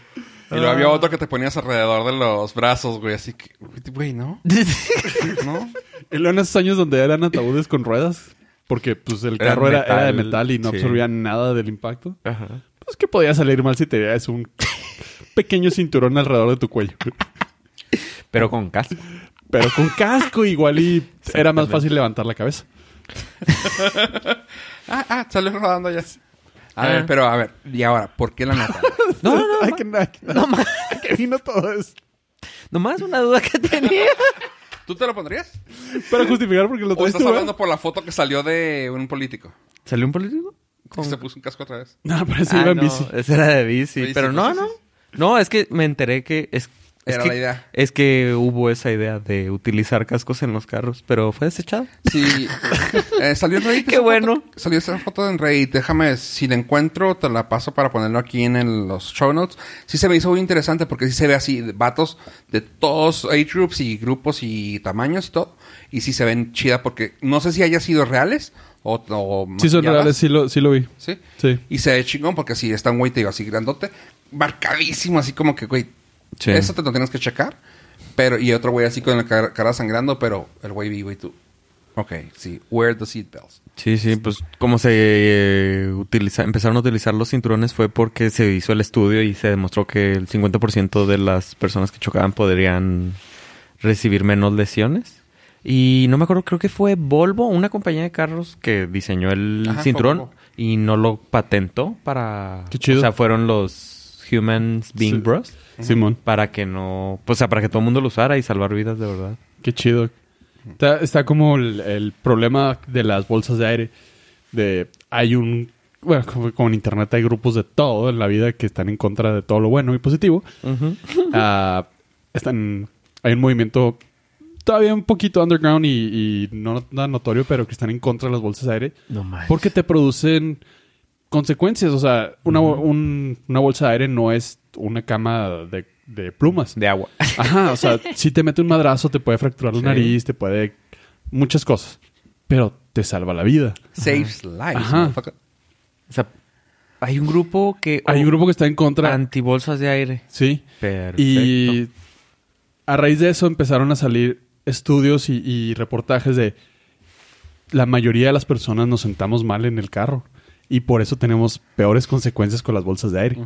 Y luego había otro que te ponías alrededor de los brazos, güey. Así que, güey, ¿no? ¿No? Y luego en esos años donde eran ataúdes con ruedas, porque pues el Era carro era, era de metal, y no sí. absorbía nada del impacto. Ajá. Pues que podía salir mal si te es un pequeño cinturón alrededor de tu cuello. Pero con casco. Pero con casco igual y era más fácil levantar la cabeza. Ah, ah, salió rodando ya. A Ah. ver, pero a ver, y ahora, ¿por qué la neta? No, no, no. Ay, que, ay, que- No, ma- que vino todo esto. Nomás una duda que tenía. ¿Tú te lo pondrías? Para justificar porque lo ¿O traes estás tú, hablando por la foto que salió de un político? ¿Salió un político? Que se puso un casco otra vez. No, pero ese Ah, iba en no, bici. Ese era de bici. Bici, pero no, sí, no. sí. No, es que me enteré que es Era que, la idea. Es que hubo esa idea de utilizar cascos en los carros, pero fue desechado. Sí, eh, salió en Reddit. Qué bueno. foto. salió esa foto en Reddit. Déjame, si la encuentro, te la paso para ponerlo aquí en el- los show notes. Sí se me hizo muy interesante porque sí se ve así, vatos de todos age groups y grupos y tamaños y todo. Y sí se ven chida porque no sé si haya sido reales o, o Sí son reales, sí lo, sí lo vi. Sí. Sí. Y se ve chingón porque si está un güey, te digo, así grandote, marcadísimo, así como que, güey, Sí. eso te lo tienes que checar. Pero, y otro güey así con la cara, cara sangrando, pero el güey vivo y tú. Ok, sí, wear the seatbelts. Sí, sí, pues como se eh, utiliza, empezaron a utilizar los cinturones fue porque se hizo el estudio y se demostró que el 50% de las personas que chocaban podrían recibir menos lesiones. Y no me acuerdo, creo que fue Volvo, una compañía de carros que diseñó el Ajá, cinturón y no lo patentó para... Qué chido. O sea, fueron los Humans Being Sí. Bros. Simón. Para que no... Pues, o sea, para que todo el mundo lo usara y salvar vidas de verdad. Qué chido. Está, está como el, el problema de las bolsas de aire. De hay un bueno, como, como en internet hay grupos de todo en la vida que están en contra de todo lo bueno y positivo. Ah, están hay un movimiento todavía un poquito underground y, y no tan notorio, pero que están en contra de las bolsas de aire No más. porque te producen consecuencias. O sea, una, un- una bolsa de aire no es una cama de, de plumas. De agua. Ajá, o sea, si te mete un madrazo, te puede fracturar la Sí. nariz, te puede. muchas cosas. Pero te salva la vida. Saves lives, Ajá. O sea, hay un grupo que... Hay un grupo que está en contra. Antibolsas de aire. Sí. Perfecto. Y a raíz de eso empezaron a salir estudios y, y reportajes de la mayoría de las personas nos sentamos mal en el carro. Y por eso tenemos peores consecuencias con las bolsas de aire.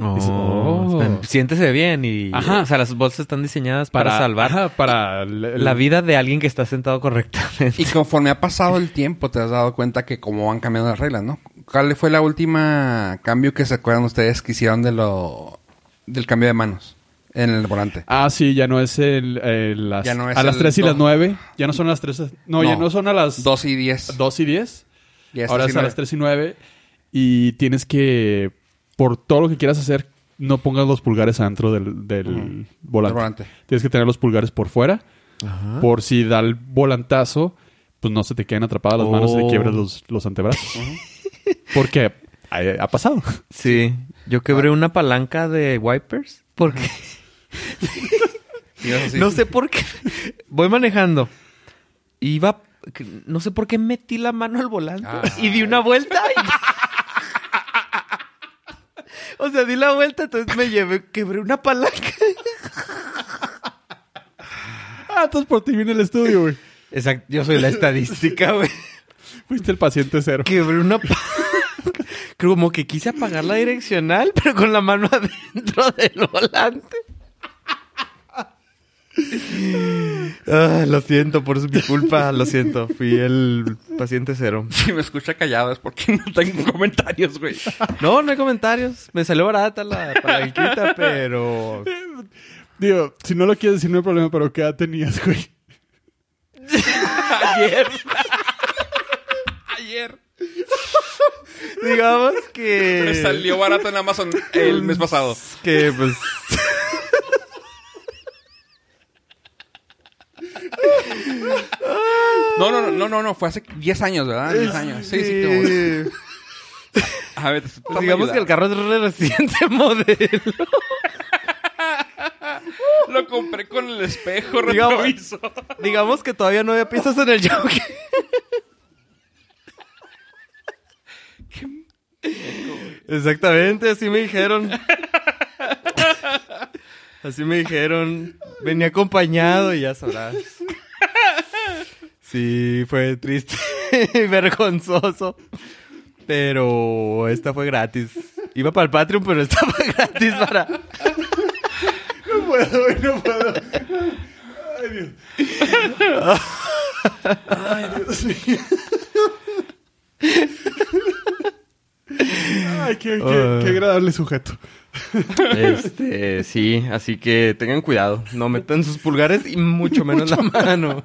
Oh, Dices, oh. Siéntese bien y... Ajá. O sea, las bolsas están diseñadas para, salvar ajá, para la vida de alguien que está sentado correctamente. Y conforme ha pasado el tiempo, te has dado cuenta que cómo van cambiando las reglas, ¿no? ¿Cuál fue la última cambio que se acuerdan ustedes que hicieron de lo del cambio de manos en el volante? Ah, sí, ya no es el, las, Ya no es a las el 3 y las dos. 9. Ya no son las 3. No, ya No. no son a las 2 y 10. 2 y 10. Ya Ahora es a las 3 y 9. Y tienes que, por todo lo que quieras hacer, no pongas los pulgares adentro del, volante. Tienes que tener los pulgares por fuera. Por si da el volantazo, pues no se te queden atrapadas las manos y te Oh. quiebres los, los antebrazos. Porque ha, ha pasado. Sí. Yo quebré una palanca de wipers porque... No sé por qué. Voy manejando. Iba... No sé por qué metí la mano al volante Ah. y di una vuelta. y- o sea, di la vuelta, entonces me llevé... Quebré una palanca. Ah, entonces por ti viene el estudio, güey. Exacto. Yo soy la estadística, güey. Fuiste el paciente cero. Quebré una... pa- como que quise apagar la direccional, pero con la mano adentro del volante. Ah, lo siento, por su mi culpa, lo siento. Fui el paciente cero. Si me escucha callado es porque no tengo comentarios, güey. No, no hay comentarios. Me salió barata la palanquita, pero... Digo, si no lo quieres decir no hay problema, pero ¿qué edad tenías, güey? Ayer. Ayer. Digamos que... Me salió barato en Amazon el mes pasado. Que, pues... No, no, no, no, no, fue hace 10 años, ¿verdad? 10 años. Sí, sí. como- A ver, Pues digamos que el carro es re reciente modelo. Lo compré con el espejo Digamos- retrovisor. Digamos que todavía no había piezas en el jockey. Exactamente, así me dijeron. Así me dijeron. Venía acompañado y ya sabrás. Sí, fue triste y vergonzoso. Pero esta fue gratis. Iba para el Patreon, pero esta fue gratis para... No puedo, no puedo. Ay, Dios. Ay, Dios mío. Ay, qué, qué- qué agradable sujeto. Este, sí, así que tengan cuidado. No metan sus pulgares y mucho menos la mano.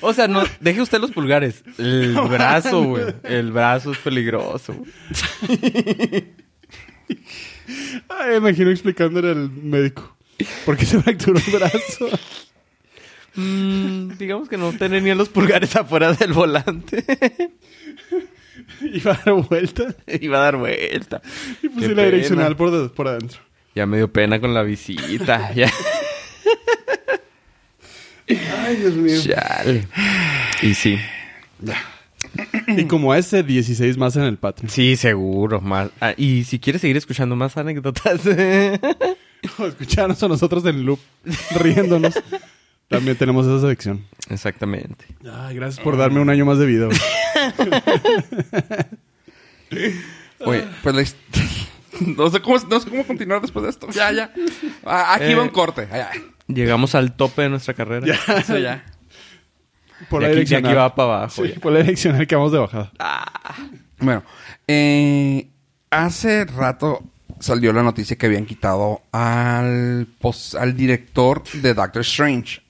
O sea, no, deje usted los pulgares. El brazo, güey. El brazo es peligroso. Ay, me imagino explicándole al médico. ¿Por qué se fracturó el brazo? Mm, digamos que no tenía los pulgares afuera del volante. Iba a dar vuelta Iba a dar vuelta. y puse Qué la direccional por, de- por adentro. Ya me dio pena con la visita. Ya. Ay, Dios mío. Chale. Y sí. Y como ese, 16 más en el Patreon. Sí, seguro. Más. Ah, y si quieres seguir escuchando más anécdotas. O escucharnos a nosotros en loop, riéndonos. También tenemos esa sección. Exactamente. Ay, gracias por darme un año más de vida. Oye, pues la no, sé cómo, no sé cómo continuar después de esto. Ya, ya. Ah, Aquí Eh. va un corte. Ah, ya. Llegamos al tope de nuestra carrera. Ya. Sí, ya. Por la aquí, va para abajo. Sí, por la direccional que vamos de bajada. Bueno, eh, hace rato salió la noticia que habían quitado al, pos- al director de Doctor Strange.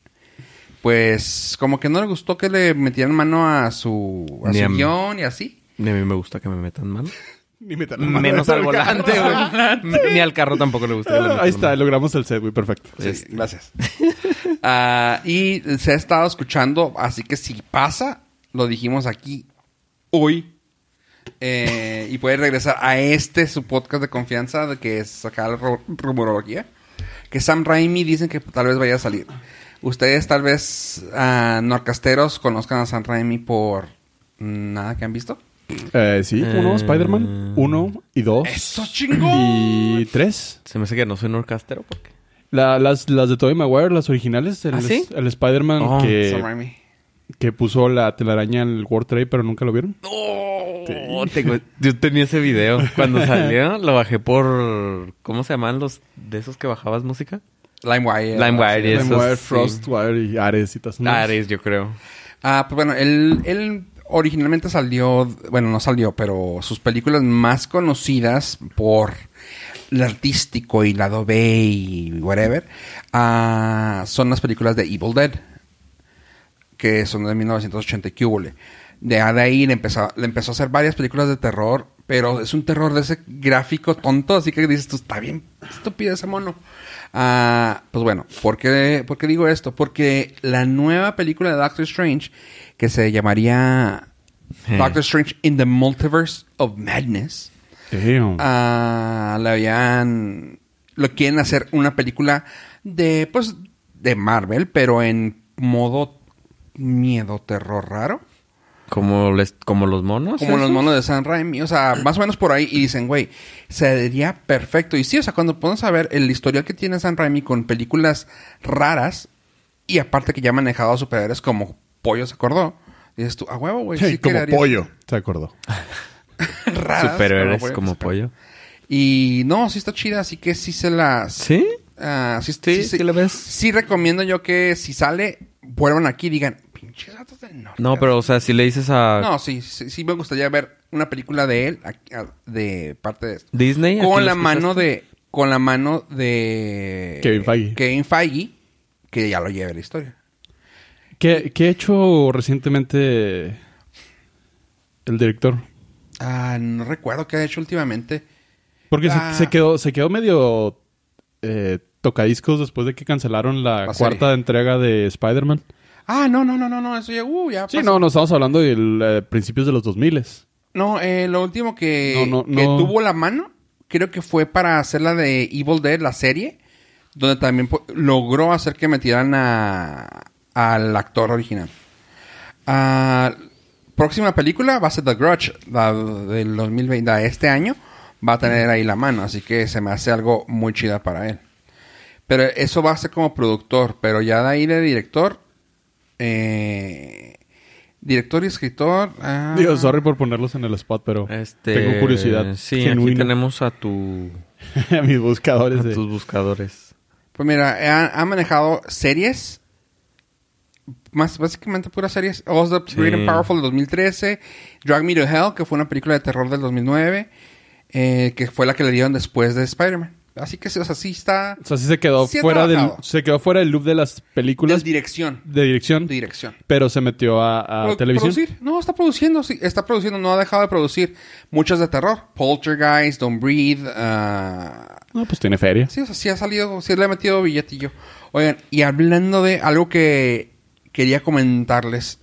Pues como que no le gustó que le metieran mano a su, a Ni su a mí. guion y así. Ni a mí me gusta que me metan mano. Ni metan la mano Menos al volante, güey. Ni al carro tampoco le gusta que le metan Ahí está, mano. logramos el set, güey, perfecto. Sí, gracias. Ah, y se ha estado escuchando, así que si pasa, lo dijimos aquí hoy. eh, y puede regresar a este su podcast de confianza, de que es acá la ru- rumorología. Que Sam Raimi dicen que tal vez vaya a salir. Ustedes tal vez, ah, norcasteros, conozcan a Sam Raimi por nada que han visto. Eh, sí, uno, Eh. Spider-Man. Uno y dos. ¡Eso chingón! Y tres. Se me hace que no soy norcastero porque... La- las, las de Tobey Maguire, las originales. El, ¿Ah, sí? el Spider-Man Oh, que, Raimi. que puso la telaraña en el World Trade, pero nunca lo vieron. Oh, tengo- yo tenía ese video. Cuando salió, lo bajé por... ¿Cómo se llaman los de esos que bajabas música? LimeWire. LimeWire, y LimeWire, sí. Frostwire y Ares y tas. Ares, yo creo. Ah, pues bueno, él, él originalmente salió, bueno, no salió, pero sus películas más conocidas por el artístico y lado B y whatever, ah, son las películas de Evil Dead, que son de 1980 y. De, de ahí le empezó, le empezó a hacer varias películas de terror, pero es un terror de ese gráfico tonto, así que dices, tú está bien estúpido ese mono. Ah, pues bueno, ¿por qué, por qué digo esto? Porque la nueva película de Doctor Strange, que se llamaría. Doctor Strange in the Multiverse of Madness, ah, le habían lo quieren hacer una película de pues de Marvel pero en modo miedo terror raro Como, les, como los monos. como los monos de San Raimi o sea más o menos por ahí y dicen güey se vería perfecto y sí o sea cuando podemos saber el historial que tiene San Raimi con películas raras y aparte que ya ha manejado a superhéroes como Pollo se acordó dices tú a huevo güey Sí, sí como quedaría- pollo, se acordó. raras. Superhéroes como pollo. Y no, sí está chida, así que sí se las... ¿Sí? ah, sí, Sí, sí, ¿sí la ves? Sí recomiendo yo que si sale, vuelvan aquí y digan, pinches gatos del norte. No, pero o sea, si le dices a No, sí, sí, sí me gustaría ver una película de él aquí, de parte de esto. Disney... ¿aquí Con la mano de... Con la mano de... Kevin Feige. Kevin Feige, que ya lo lleve la historia. ¿Qué, qué ha hecho recientemente el director? Ah, no recuerdo qué ha hecho últimamente. Porque se- Ah. se, quedó, se quedó medio eh, tocadiscos después de que cancelaron la, La serie. cuarta entrega de Spider-Man. Ah, no, no, no, no, no, eso ya, uh, ya Sí, pasó. no, no estamos hablando de principios de los 2000 No, eh, lo último que, No, no, que no. tuvo la mano, creo que fue para hacer la de Evil Dead, la serie, donde también po- logró hacer que metieran a, al actor original. Ah, próxima película va a ser The Grudge, la del 2020, la de este año, va a tener ahí la mano, así que se me hace algo muy chida para él. Pero eso va a ser como productor, pero ya de ahí de director, eh, director y escritor... ah, Digo, sorry por ponerlos en el spot, pero Este, tengo curiosidad Sí, aquí tenemos a tu... a mis buscadores A de... tus buscadores. Pues mira, ha, ha manejado series. Más básicamente puras series. Oz the Sí. Great and Powerful del 2013. Drag Me to Hell, que fue una película de terror del 2009. eh, que fue la que le dieron después de Spider-Man. Así que, o sea, sí está. O sea, sí se quedó Sí fuera del se quedó fuera del loop de las películas De dirección. de dirección, De dirección. pero se metió a, a Pro- televisión. Producir. No, está produciendo, sí. Está produciendo. No ha dejado de producir muchas de terror. Poltergeist, Don't Breathe. ah, No, pues tiene feria. Sí, o sea, sí ha salido, sí le ha metido billetillo. Oigan, y hablando de algo que quería comentarles.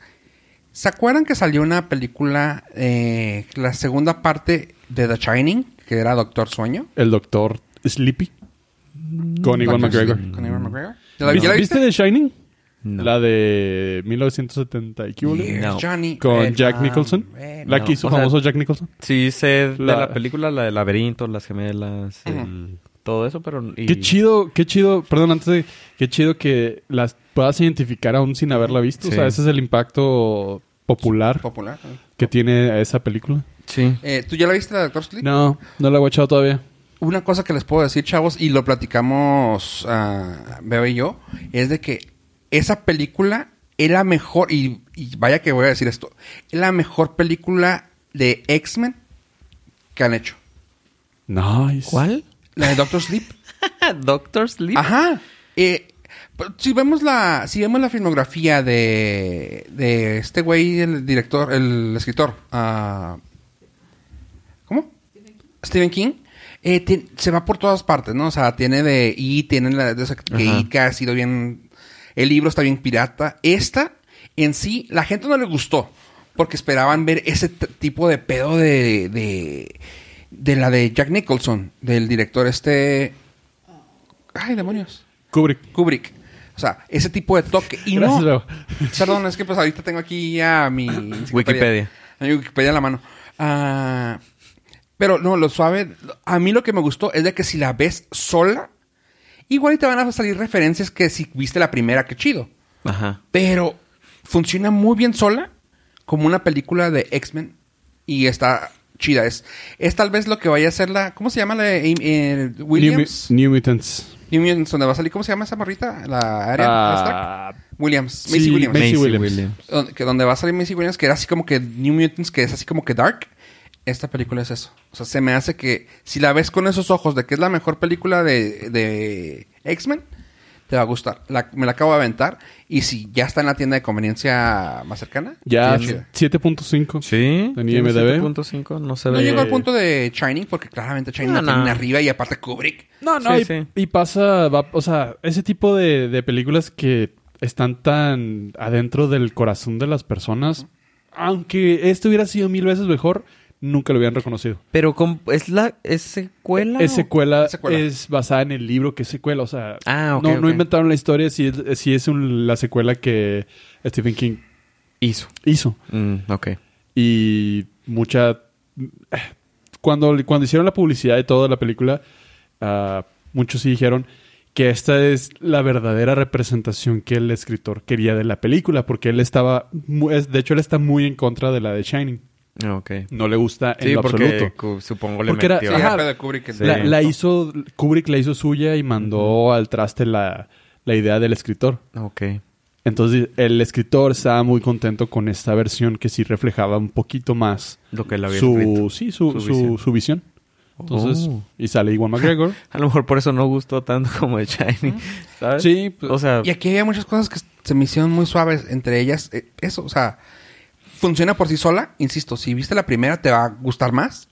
¿Se acuerdan que salió una película, eh, la segunda parte de The Shining, que era Doctor Sueño? El doctor Sleepy con Iwan McGregor. Con McGregor. ¿Ya la, ¿Viste, ya la viste viste? The Shining? No. La de 1970 y No. Johnny. con Eh, Jack Nicholson. eh, La que hizo O sea, famoso Jack Nicholson. Sí, sé de La- la película, la del laberinto, las gemelas, el- todo eso, pero... y- Qué chido, qué chido, perdón, antes de... Qué chido que las puedas identificar aún sin haberla visto. O sea, Sí. ese es el impacto popular Popular. que tiene esa película. Sí. Eh, ¿Tú ya la viste, la de Doctor Sleep? No, no la he watchado todavía. Una cosa que les puedo decir, chavos, y lo platicamos ah, Beo y yo, es de que esa película es la mejor, y, y vaya que voy a decir esto, es la mejor película de X-Men que han hecho. Nice. ¿Cuál? La de Doctor Sleep. Doctor Sleep. Ajá. Eh, pero si vemos la, si vemos la filmografía de, de este güey, el director, el escritor, ah, ¿cómo? Stephen King. Eh, se va por todas partes, ¿no? O sea, tiene de y tiene la de esa que. It, que ha sido bien, el libro está bien pirata. Esta, en sí, la gente no le gustó porque esperaban ver ese tipo de pedo de, de, de la de Jack Nicholson, del director este, ay demonios. Kubrick. Kubrick. O sea, ese tipo de toque. Y Gracias, no. Perdón, es que pues ahorita tengo aquí ya mi. Wikipedia. A mi Wikipedia en la mano. Ah, pero no, lo suave. A mí lo que me gustó es de que si la ves sola, igual y te van a salir referencias que si viste la primera, que chido. Ajá. Pero funciona muy bien sola, como una película de X-Men. Y está chida. Es, es tal vez lo que vaya a ser la. ¿Cómo se llama la eh, Williams? New, Mu- New Mutants. New Mutants, donde va a salir, ¿cómo se llama esa morrita? La área Ah, Williams. sí, Macy Williams. Macy Macy Williams. Williams. Donde, que donde va a salir Macy Williams, que era así como que New Mutants, que es así como que Dark. Esta película es eso. O sea, se me hace que si la ves con esos ojos de que es la mejor película de, de X-Men, te va a gustar. La- me la acabo de aventar. Y si ya está en la tienda de conveniencia más cercana, Ya está chida. 7.5. Sí. En IMDb. 7.5, no se No ve. llegó al punto de Shining, porque claramente Shining No, la tiene no. arriba y aparte Kubrick. No, no, Sí, y, sí. y pasa, va- o sea, ese tipo de, de películas que están tan adentro del corazón de las personas, aunque este hubiera sido mil veces mejor, nunca lo hubieran reconocido. Pero con- es la es secuela. Es secuela, Es secuela. es basada en el libro que es secuela, o sea, Ah, ok, no, no inventaron la historia, si es, sí es un- la secuela que Stephen King hizo. hizo. Mm, ok. Y mucha... Cuando, cuando hicieron la publicidad de toda la película, ah, muchos sí dijeron que esta es la verdadera representación que el escritor quería de la película, porque él estaba... De hecho, él está muy en contra de la de Shining. Ok. No le gusta en Sí, lo porque absoluto. cu- supongo le Porque era- metió. Sí, Ajá. era de Kubrick. Sí. La, la hizo, Kubrick la hizo suya y mandó al traste la, la idea del escritor. Ok. Entonces el escritor estaba muy contento con esta versión que sí reflejaba un poquito más Lo que él había escrito. su, sí, su, Su su, visión. su visión. Entonces, Oh. y sale Iwan McGregor. A lo mejor por eso no gustó tanto como el Shining. ¿Sabes? sí, pues, O sea, Y aquí había muchas cosas que se me hicieron muy suaves. Entre ellas, eh, eso, o sea, funciona por sí sola. Insisto, si viste la primera, te va a gustar más.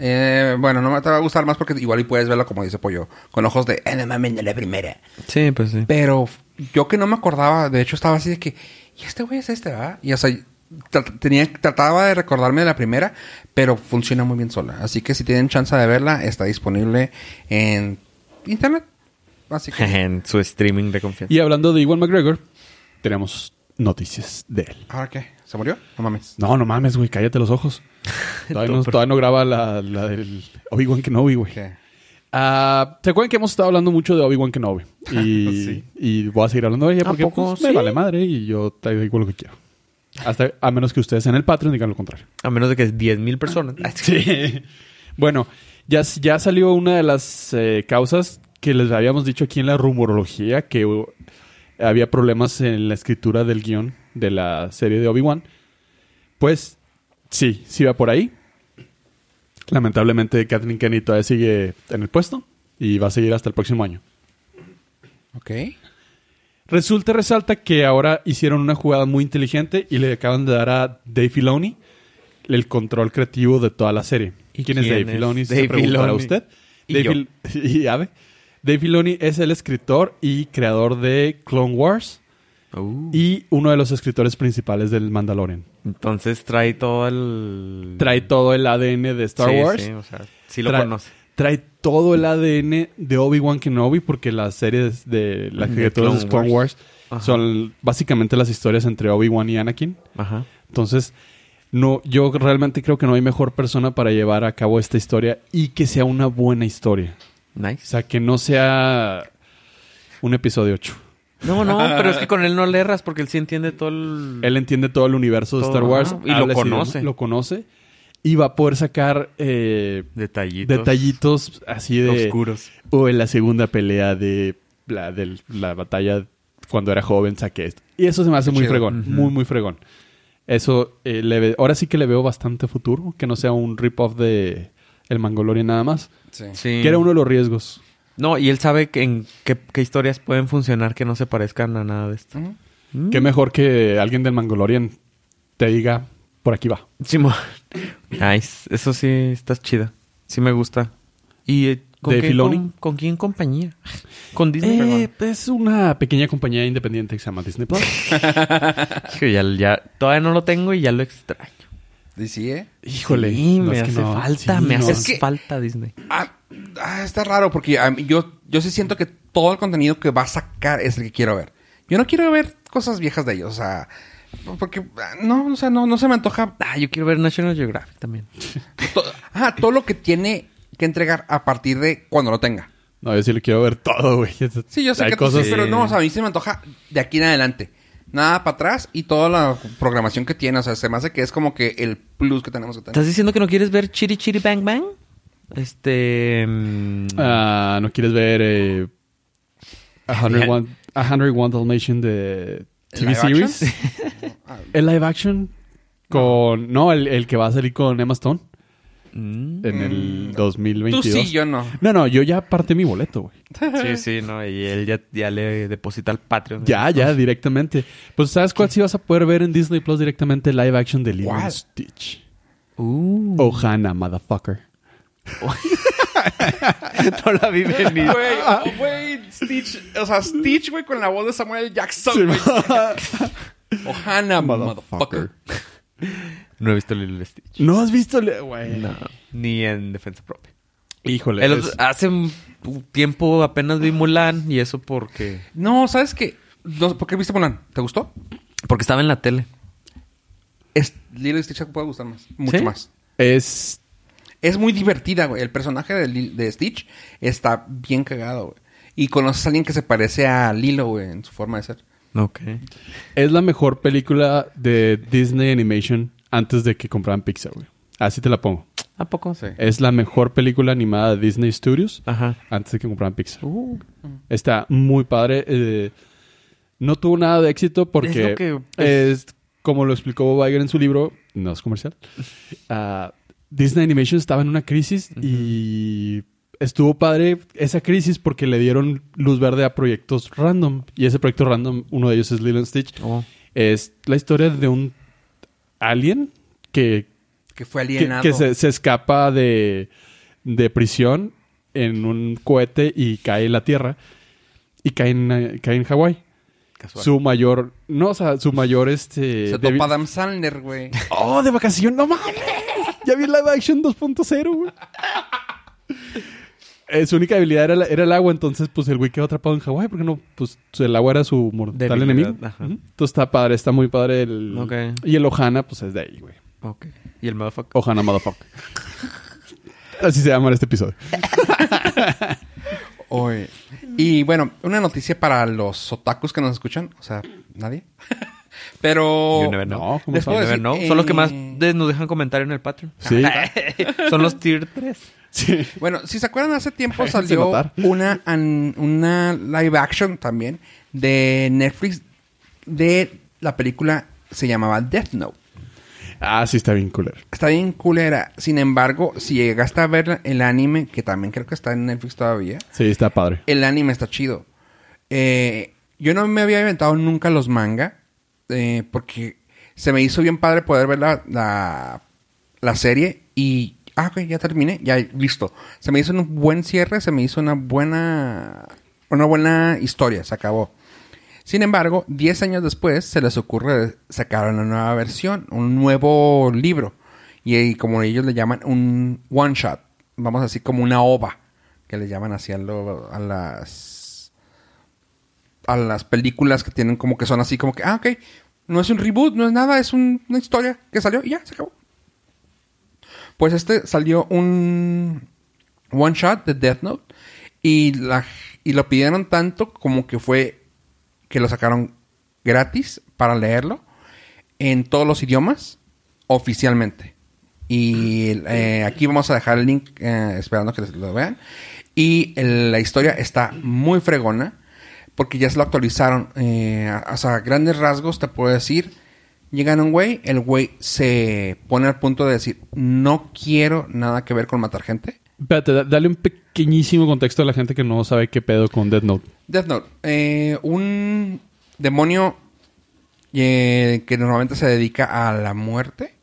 Eh, bueno, no te va a gustar más porque igual y puedes verlo como dice Pollo, con ojos de, eh, no mames, no la primera. sí, pues sí. Pero yo que no me acordaba, de hecho estaba así de que, ¿y este güey es este, verdad? Y o sea, tra- tenía, trataba de recordarme de la primera, pero funciona muy bien sola. Así que si tienen chance de verla, está disponible en internet. Así que, en su streaming de confianza. y hablando de Iwan McGregor, tenemos noticias de él. ¿ahora qué? ¿Se murió? No mames. No, no mames, güey, cállate los ojos. Todavía no, todavía no graba la, la del Obi-Wan Kenobi, güey. ¿Qué? Ah, ¿Se acuerdan que hemos estado hablando mucho de Obi-Wan Kenobi? Y, Sí. y voy a seguir hablando de ella ¿A porque poco pues, me vale madre y yo te digo lo que quiero. Hasta, a menos que ustedes en el Patreon digan lo contrario. A menos de que es 10.000 personas. Sí. bueno, ya, ya salió una de las eh, causas que les habíamos dicho aquí en la rumorología, que uh, había problemas en la escritura del guion de la serie de Obi-Wan. Pues sí, sí va por ahí. Lamentablemente Kathleen Kennedy todavía sigue en el puesto y va a seguir hasta el próximo año. Ok. Resulta, resalta que ahora hicieron una jugada muy inteligente y le acaban de dar a Dave Filoni el control creativo de toda la serie. ¿Y quién, es quién Dave es Filoni? Se Dave Filoni? usted. Y Dave yo. Fil- y Ave. Dave Filoni es el escritor y creador de Clone Wars Uh, y uno de los escritores principales del Mandalorian. entonces trae todo el... Trae todo el ADN de Star Sí, Wars. Sí, o sea, sí lo Trae- conoce. Trae todo el ADN de Obi-Wan Kenobi porque las series de las De criaturas de Clone Wars, Ajá. son básicamente las historias entre Obi-Wan y Anakin. Ajá. Entonces, no, yo realmente creo que no hay mejor persona para llevar a cabo esta historia y que sea una buena historia. O Nice. sea, que no sea un episodio 8. No, no, pero es que con él no le erras porque él sí entiende todo el... Él entiende todo el universo de Star Wars. ajá, y lo conoce. idioma, Lo conoce. Y va a poder sacar eh, Detallitos. detallitos así de... Oscuros. O en la segunda pelea de la, de la batalla cuando era joven saqué esto. Y eso se me hace Qué muy chido. fregón. Muy, muy fregón. Eso, eh, le ve- ahora sí que le veo bastante futuro. Que no sea un rip-off de El Mangolorian nada más. Sí. Sí. Que era uno de los riesgos. No, y él sabe que en qué, qué historias pueden funcionar que no se parezcan a nada de esto. Mm. Qué mejor que alguien del Mangolorian te diga, por aquí va. Simón. Nice. Eso sí, estás chida. Sí me gusta. ¿Y eh, con, ¿De qué, con, con quién compañía? Con Disney. Eh, es una pequeña compañía independiente que se llama Disney Plus. Ya, ya, todavía no lo tengo y ya lo extraño. ¿Sí, eh? Híjole. Sí, no, me es que hace no. falta, Sí, me no. hace Es que- falta Disney. Ah, ah, está raro porque yo, yo sí siento que todo el contenido que va a sacar es el que quiero ver. Yo no quiero ver cosas viejas de ellos, o sea, porque ah, no, o sea, no, no se me antoja. Ah, yo quiero ver National Geographic también. to- ajá, todo lo que tiene que entregar a partir de cuando lo tenga. No, yo sí le quiero ver todo, güey. Sí, yo sé Hay que tú cosas... sí, pero no, o sea, a mí se me antoja de aquí en adelante. Nada para atrás y toda la programación que tiene, o sea, se me hace que es como que el plus que tenemos que tener. ¿Estás diciendo que no quieres ver Chiri Chiri Bang Bang? Este. mm, Ah, ¿No quieres ver eh, a 101 a 101 Dalmatian de TV live action? series? ¿El live action? Con... No, el, el que va a salir con Emma Stone mm, en el Mm, 2022. Tú sí, yo no. No, no, yo ya aparté mi boleto, güey. Sí, sí, no. Y él ya, ya le deposita al Patreon. Ya, ya, directamente. Pues, ¿sabes cuál sí vas a poder ver en Disney Plus directamente? Live action de Lilo Stitch. Uh. Ohana, motherfucker. no la vi venir. Güey, güey, Stitch, o sea, Stitch, güey, con la voz de Samuel Jackson, güey. Ohana, motherfucker. No he visto Lilo y Stitch. ¿No has visto? Güey. No. Ni en defensa propia. Híjole. El es- otro- hace un tiempo apenas vi Mulan y eso porque... No, ¿sabes qué? No, ¿Por qué viste Mulan? ¿Te gustó? Porque estaba en la tele. Es, Lilo y Stitch te puede gustar más. Mucho ¿Sí? más. es Es muy divertida, güey. El personaje de, Lil- de Stitch está bien cagado, güey. Y conoces a alguien que se parece a Lilo, güey, en su forma de ser. Ok. Es la mejor película de Disney Animation antes de que compraran Pixar, güey. Así te la pongo. ¿A poco? Sí. Es la mejor película animada de Disney Studios Ajá. antes de que compraran Pixar. Uh, Está muy padre. eh, no tuvo nada de éxito porque Es lo que- es, como lo explicó Bob Iger en su libro, no es comercial. ah, Disney Animation estaba en una crisis y estuvo padre esa crisis porque le dieron luz verde a proyectos random. Y ese proyecto random, uno de ellos es Lilo and Stitch. oh. Es la historia de un alien que Que fue alienado. que se, se escapa de, de prisión en un cohete y cae en la Tierra. Y cae en, cae en Hawái. Casual. Su mayor... No, o sea, su mayor este... Se topa Adam Sandler, güey. ¡Oh, de vacación! ¡No mames! Ya vi live action 2.0, güey. Eh, su única debilidad era, la- era el agua, entonces pues el güey quedó atrapado en Hawái porque no, pues el agua era su mortal Debilidad, enemigo. ajá. Entonces está padre, está muy padre el... Ok. Y el Ohana, pues es de ahí, güey. Ok. ¿Y el motherfucker? Ohana Motherfucker. Así se llama este episodio. Oye. Y bueno, una noticia para los otakus que nos escuchan. O sea, nadie. Pero. You never know. No, ¿cómo Les sabes? puedo Never decir, know. eh, Son los que más de- nos dejan comentario en el Patreon. Sí. Son los tier 3. Sí. Bueno, si se acuerdan, hace tiempo salió una, an- una live action también de Netflix de la película se llamaba Death Note. Ah, sí, está bien culero. Está bien culera. Sin embargo, si llegaste a ver el anime, que también creo que está en Netflix todavía, Sí, está padre. el anime está chido. Eh, yo no me había inventado nunca los manga, eh, porque se me hizo bien padre poder ver la, la, serie y... Ah, ok, ya terminé, ya listo. Se me hizo un buen cierre, se me hizo una buena... Una buena historia, se acabó. Sin embargo, 10 años después se les ocurre sacar una nueva versión, un nuevo libro. Y, ahí, como ellos le llaman, un one shot. Vamos a decir como una ova. Que le llaman así a, lo- a las. A las películas que tienen como que son así como que, ah, ok. No es un reboot, no es nada, es un- una historia que salió y ya, se acabó. Pues este salió un one shot de Death Note. Y, la, y lo pidieron tanto como que fue que lo sacaron gratis para leerlo en todos los idiomas oficialmente. Y eh, aquí vamos a dejar el link eh, esperando que lo vean. Y la historia está muy fregona porque ya se lo actualizaron. Eh, a- o sea, grandes rasgos te puedo decir. Llegan un güey, el güey se pone al punto de decir, no quiero nada que ver con matar gente. Espérate, da- dale un pequeñísimo contexto a la gente que no sabe qué pedo con Death Note. Death Note. eh, un demonio eh, que normalmente se dedica a la muerte.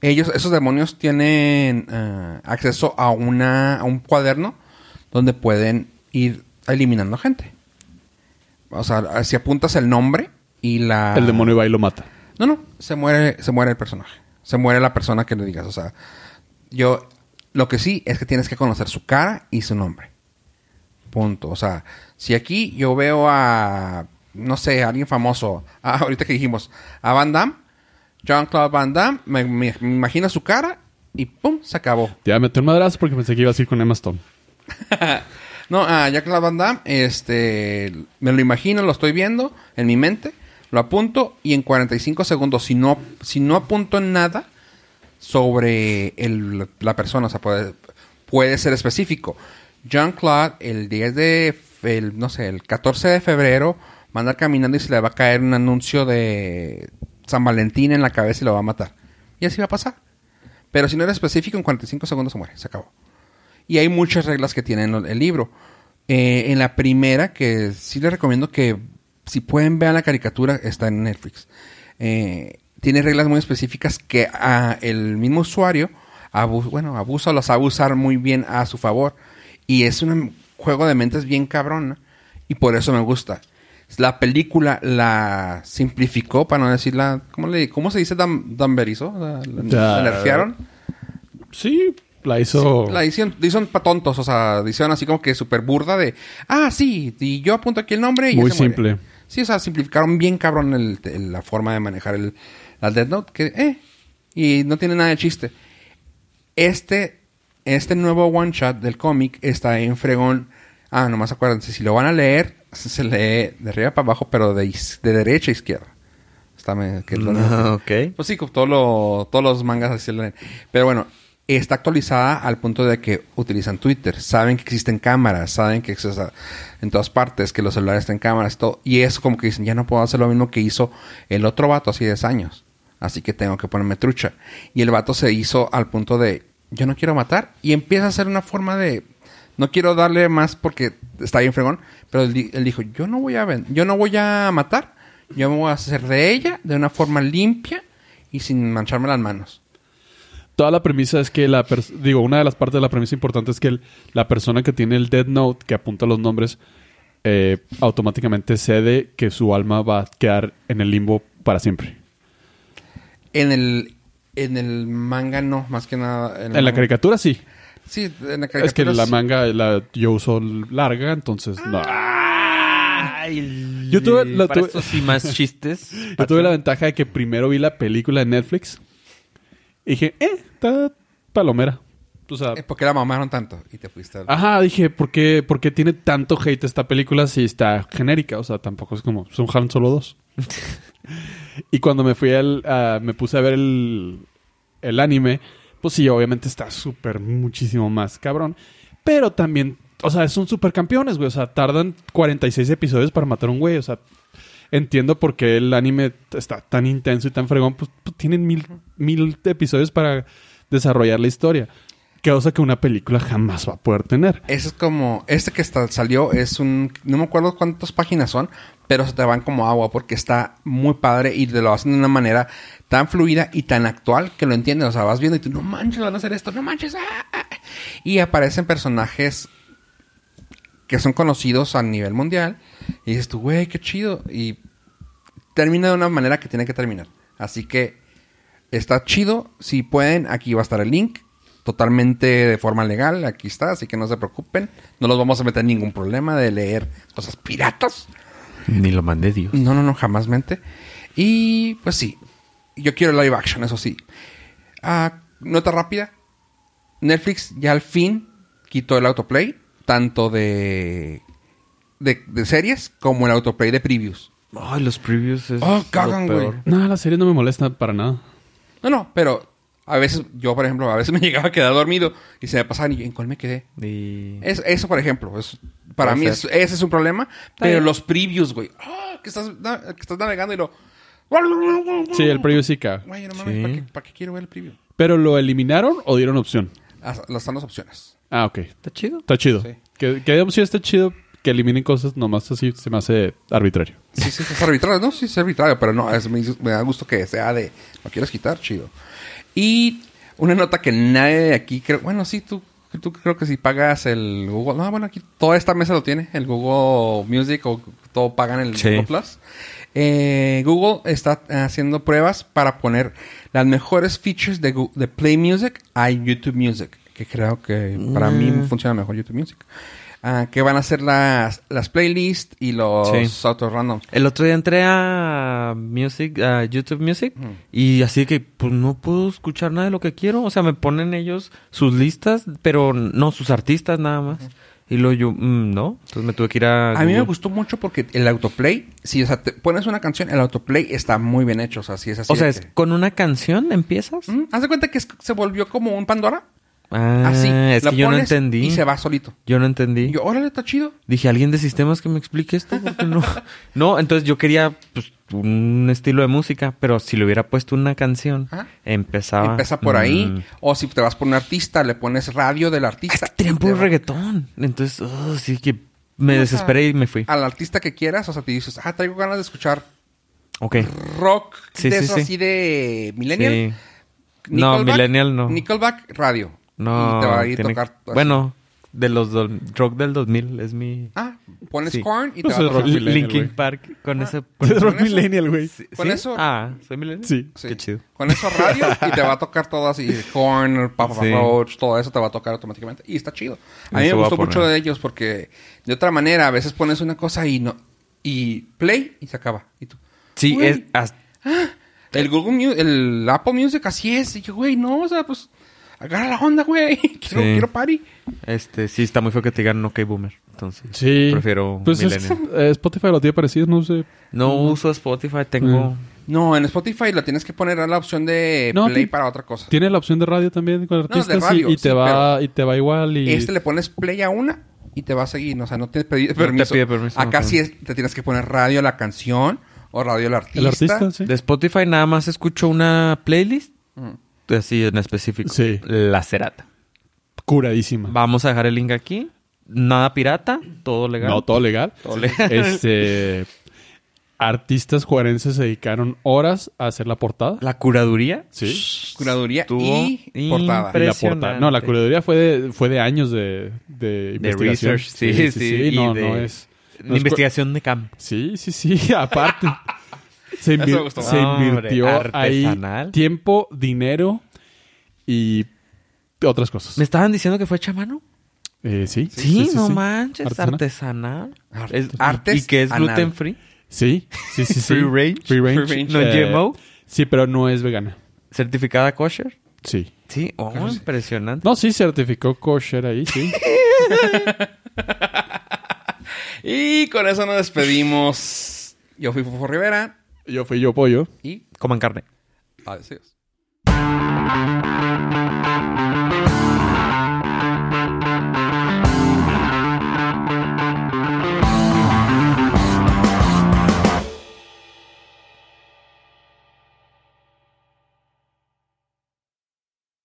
Ellos, esos demonios tienen eh, acceso a, una, a un cuaderno donde pueden ir eliminando gente. O sea, si apuntas el nombre y la... El demonio va y lo mata. No, no, se muere, se muere el personaje. Se muere la persona que le digas. O sea, yo lo que sí es que tienes que conocer su cara y su nombre. Punto. O sea, si aquí yo veo a, no sé, a alguien famoso, ah, ahorita que dijimos, a Van Damme, Jean-Claude Van Damme, me, me- me imagino su cara y ¡pum! Se acabó. Te iba a meter un madrazo porque pensé que ibas a ir con Emma Stone. No, a Jean-Claude Van Damme, este, me lo imagino, lo estoy viendo en mi mente, lo apunto y en 45 segundos, si no, si no apunto en nada sobre el- la persona, o sea, puede, puede ser específico. Jean-Claude, el 10 de, el, no sé, el 14 de febrero, va a andar caminando y se le va a caer un anuncio de San Valentín en la cabeza y lo va a matar. Y así va a pasar. Pero si no era específico, en 45 segundos se muere, se acabó. Y hay muchas reglas que tiene el libro. Eh, en la primera, que sí les recomiendo que si pueden vean la caricatura, está en Netflix. Eh, tiene reglas muy específicas que el mismo usuario abu- bueno, abusa o las a usar muy bien a su favor. Y es un juego de mentes bien cabrón. Y por eso me gusta. La película la simplificó, para no decirla... ¿Cómo, le, cómo se dice dam, damberizo? La, la nerfearon. Sí, la hizo... La hicieron, hicieron pa' tontos, o sea, hicieron así como que súper burda de, ah, sí, y yo apunto aquí el nombre y ya Muy se muere". simple. Sí, o sea, simplificaron bien cabrón el- el- la forma de manejar el, la Death Note, que, eh, y no tiene nada de chiste. Este, este nuevo one shot del cómic está en fregón. Ah, nomás acuérdense, si lo van a leer, se lee de arriba para abajo, pero de, is- de derecha a izquierda. está me- que lo- Ah, ok. Pues sí, todo lo- todos los mangas así lo leen. Pero bueno, está actualizada al punto de que utilizan Twitter. Saben que existen cámaras, saben que existe en todas partes, que los celulares están en cámaras y todo. Y es como que dicen, ya no puedo hacer lo mismo que hizo el otro vato hace 10 años. Así que tengo que ponerme trucha. Y el vato se hizo al punto de, yo no quiero matar. Y empieza a hacer una forma de, no quiero darle más porque está bien fregón. Pero él, di- él dijo, yo no voy a ven- yo no voy a matar. Yo me voy a hacer de ella de una forma limpia y sin mancharme las manos. Toda la premisa es que la... pers- Digo, una de las partes de la premisa importante es que el- la persona que tiene el Dead Note, que apunta los nombres, eh, automáticamente cede que su alma va a quedar en el limbo para siempre. En el, en el manga no, más que nada. En la manga- caricatura sí. Sí, en la caricatura. Es que la sí. manga la, yo uso larga, entonces no. Ay, Yo tuve- la para tuve- estos y más chistes. Yo tuve la ventaja de que primero vi la película de Netflix y dije, eh, está palomera. O sea, Eh, ¿Por qué la mamaron tanto? Y te fuiste al... ajá, dije, ¿por qué, por qué tiene tanto hate esta película si está genérica? O sea, tampoco es como, son Han Solo dos. y cuando me fui al, a- me puse a ver el, el anime, pues sí, obviamente está súper muchísimo más cabrón. Pero también, o sea, son supercampeones, güey. O sea, tardan 46 episodios para matar a un güey. O sea, entiendo por qué el anime está tan intenso y tan fregón. Pues, pues, tienen mil, mil episodios para desarrollar la historia. Cosa que una película jamás va a poder tener. Ese es como... Este que está, salió es un... No me acuerdo cuántas páginas son, pero se te van como agua porque está muy padre y te lo hacen de una manera tan fluida y tan actual que lo entiendes. O sea, vas viendo y tú, no manches, van a hacer esto, no manches. ah, ah". Y aparecen personajes que son conocidos a nivel mundial. Y dices tú, güey, qué chido. Y termina de una manera que tiene que terminar. Así que está chido. Si pueden, aquí va a estar el link. Totalmente de forma legal. Aquí está. Así que no se preocupen. No los vamos a meter en ningún problema de leer cosas piratas. Ni lo mandé Dios. No, no, no, jamás mente. Y pues sí. Yo quiero live action, eso sí. Ah, nota rápida. Netflix ya al fin quitó el autoplay. Tanto de, de, de series como el autoplay de previews. Ay, los previews es Oh, lo cagan, güey. peor. No, la serie no me molesta para nada. No, no, pero a veces, yo por ejemplo, a veces me llegaba a quedar dormido y se me pasaban y yo, ¿en cuál me quedé? Y... Es, eso, por ejemplo, es, para Puede mí es- ese es un problema. Pero bien. los previews, güey. ah, que, estás, que estás navegando y lo... Sí, el preview sí caga. Güey, no mames, Sí. ¿para qué, para qué quiero ver el preview? ¿Pero lo eliminaron o dieron opción? Ah, las- están las opciones. Ah, ok. ¿Está chido? Está chido. Sí. Que, que digamos, sí está chido que eliminen cosas, nomás así se me hace arbitrario. Sí, sí, es arbitrario. No, sí, es arbitrario, pero no, es- me, me da gusto que sea de... ¿Lo quieres quitar? Chido. Y una nota que nadie de aquí creo... Bueno, sí, tú, tú creo que si pagas el Google... No, bueno, aquí toda esta mesa lo tiene. El Google Music o todo pagan el Sí. Google Plus. Eh, Google está haciendo pruebas para poner las mejores features de, Gu- de Play Music a YouTube Music. Que creo que para mí Mm. funciona mejor YouTube Music. Ah, que van a ser las, las playlists y los Sí. autos random. El otro día entré a Music, a YouTube Music, y así que pues no puedo escuchar nada de lo que quiero. O sea, me ponen ellos sus listas, pero no sus artistas nada más. Y luego yo, mm, no. Entonces me tuve que ir a. A mí me Google. gustó mucho porque el autoplay, si o sea, te pones una canción, el autoplay está muy bien hecho. O sea, si es así. O sea, es que- con una canción empiezas. ¿Mm? ¿Haz de cuenta que es- se volvió como un Pandora? Ah, Así. es la que yo no entendí. Y se va solito. Yo no entendí. Y yo, órale, está chido. Dije, ¿alguien de sistemas que me explique esto? Porque no. no, entonces yo quería pues, un estilo de música, pero si le hubiera puesto una canción, empezaba. Empieza por ahí. Mm. O si te vas por un artista, le pones radio del Es artista. que te puro va- reggaetón. Entonces, oh, sí que me O sea, desesperé y me fui. Al artista que quieras, o sea, te dices, ah, traigo ganas de escuchar Ok. rock Sí, de sí, eso sí. así de Millennial. No, Millennial no. Nickelback, radio. No. Y te va a ir tiene- tocar. así. Bueno, de los do- rock del 2000 es mi. Ah, pones Sí. Korn y te Pues va a tocar. rock millennial, Linkin. Park con ese. Con Es rock millennial, güey. Con eso- Ah, ¿soy millennial? Sí. Sí. Qué chido. Con eso radio y te va a tocar todo así. Korn, Papa Sí. Roach, todo eso te va a tocar automáticamente. Y está chido. A mí me Eso gustó mucho de ellos porque de otra manera a veces pones una cosa y no y play y se acaba. Y tú, Sí, Güey. es. as- el Google Mu- el Apple Music así es. Y yo, güey, no, o sea, pues agarra la onda, güey. Quiero, Sí. quiero party. Este, sí, está muy feo que te digan OK Boomer. Entonces, Sí. prefiero Pues es- Millennial. eh, Spotify lo tiene parecido, no sé. No uso Spotify, tengo. No, en Spotify la tienes que poner a la opción de No, play para otra cosa. Tiene la opción de radio también con artistas y- radio, y, te sí, va y te va igual y Este le pones play a una y te va a seguir. O sea, no te pide permiso. pide permiso, Acá sí es- te tienes que poner radio a la canción o radio al artista. el artista, sí. De Spotify nada más escucho una playlist. Mm. Así en específico. Sí. La Cerata. Curadísima. Vamos a dejar el link aquí. Nada pirata, todo legal. No, todo legal. Todo legal. Este artistas juarenses se dedicaron horas a hacer la portada. La curaduría. Sí. Curaduría Estuvo y portada. Y la portada. No, la curaduría fue de, fue de años de, de investigación. research, sí, sí, y No, de- no es. no es Investigación de campo. Sí, sí, sí. Aparte. Se, invir- gustó. invirtió artesanal. ahí tiempo, dinero y otras cosas. ¿Me estaban diciendo que fue hecha a mano? Eh, sí, Sí, no manches, Artesanal. artesanal. Art- Es- artes ¿Y que es anal. gluten free? Sí, sí, sí. sí. Free range. Free range. Free range. ¿No Eh, GMO? Sí, pero no es vegana. ¿Certificada kosher? Sí. Sí, oh, impresionante. No, sí, certificó kosher ahí, sí. Y con eso nos despedimos. Yo fui Fofo Rivera Yo fui yo pollo. y Coman carne. adiós.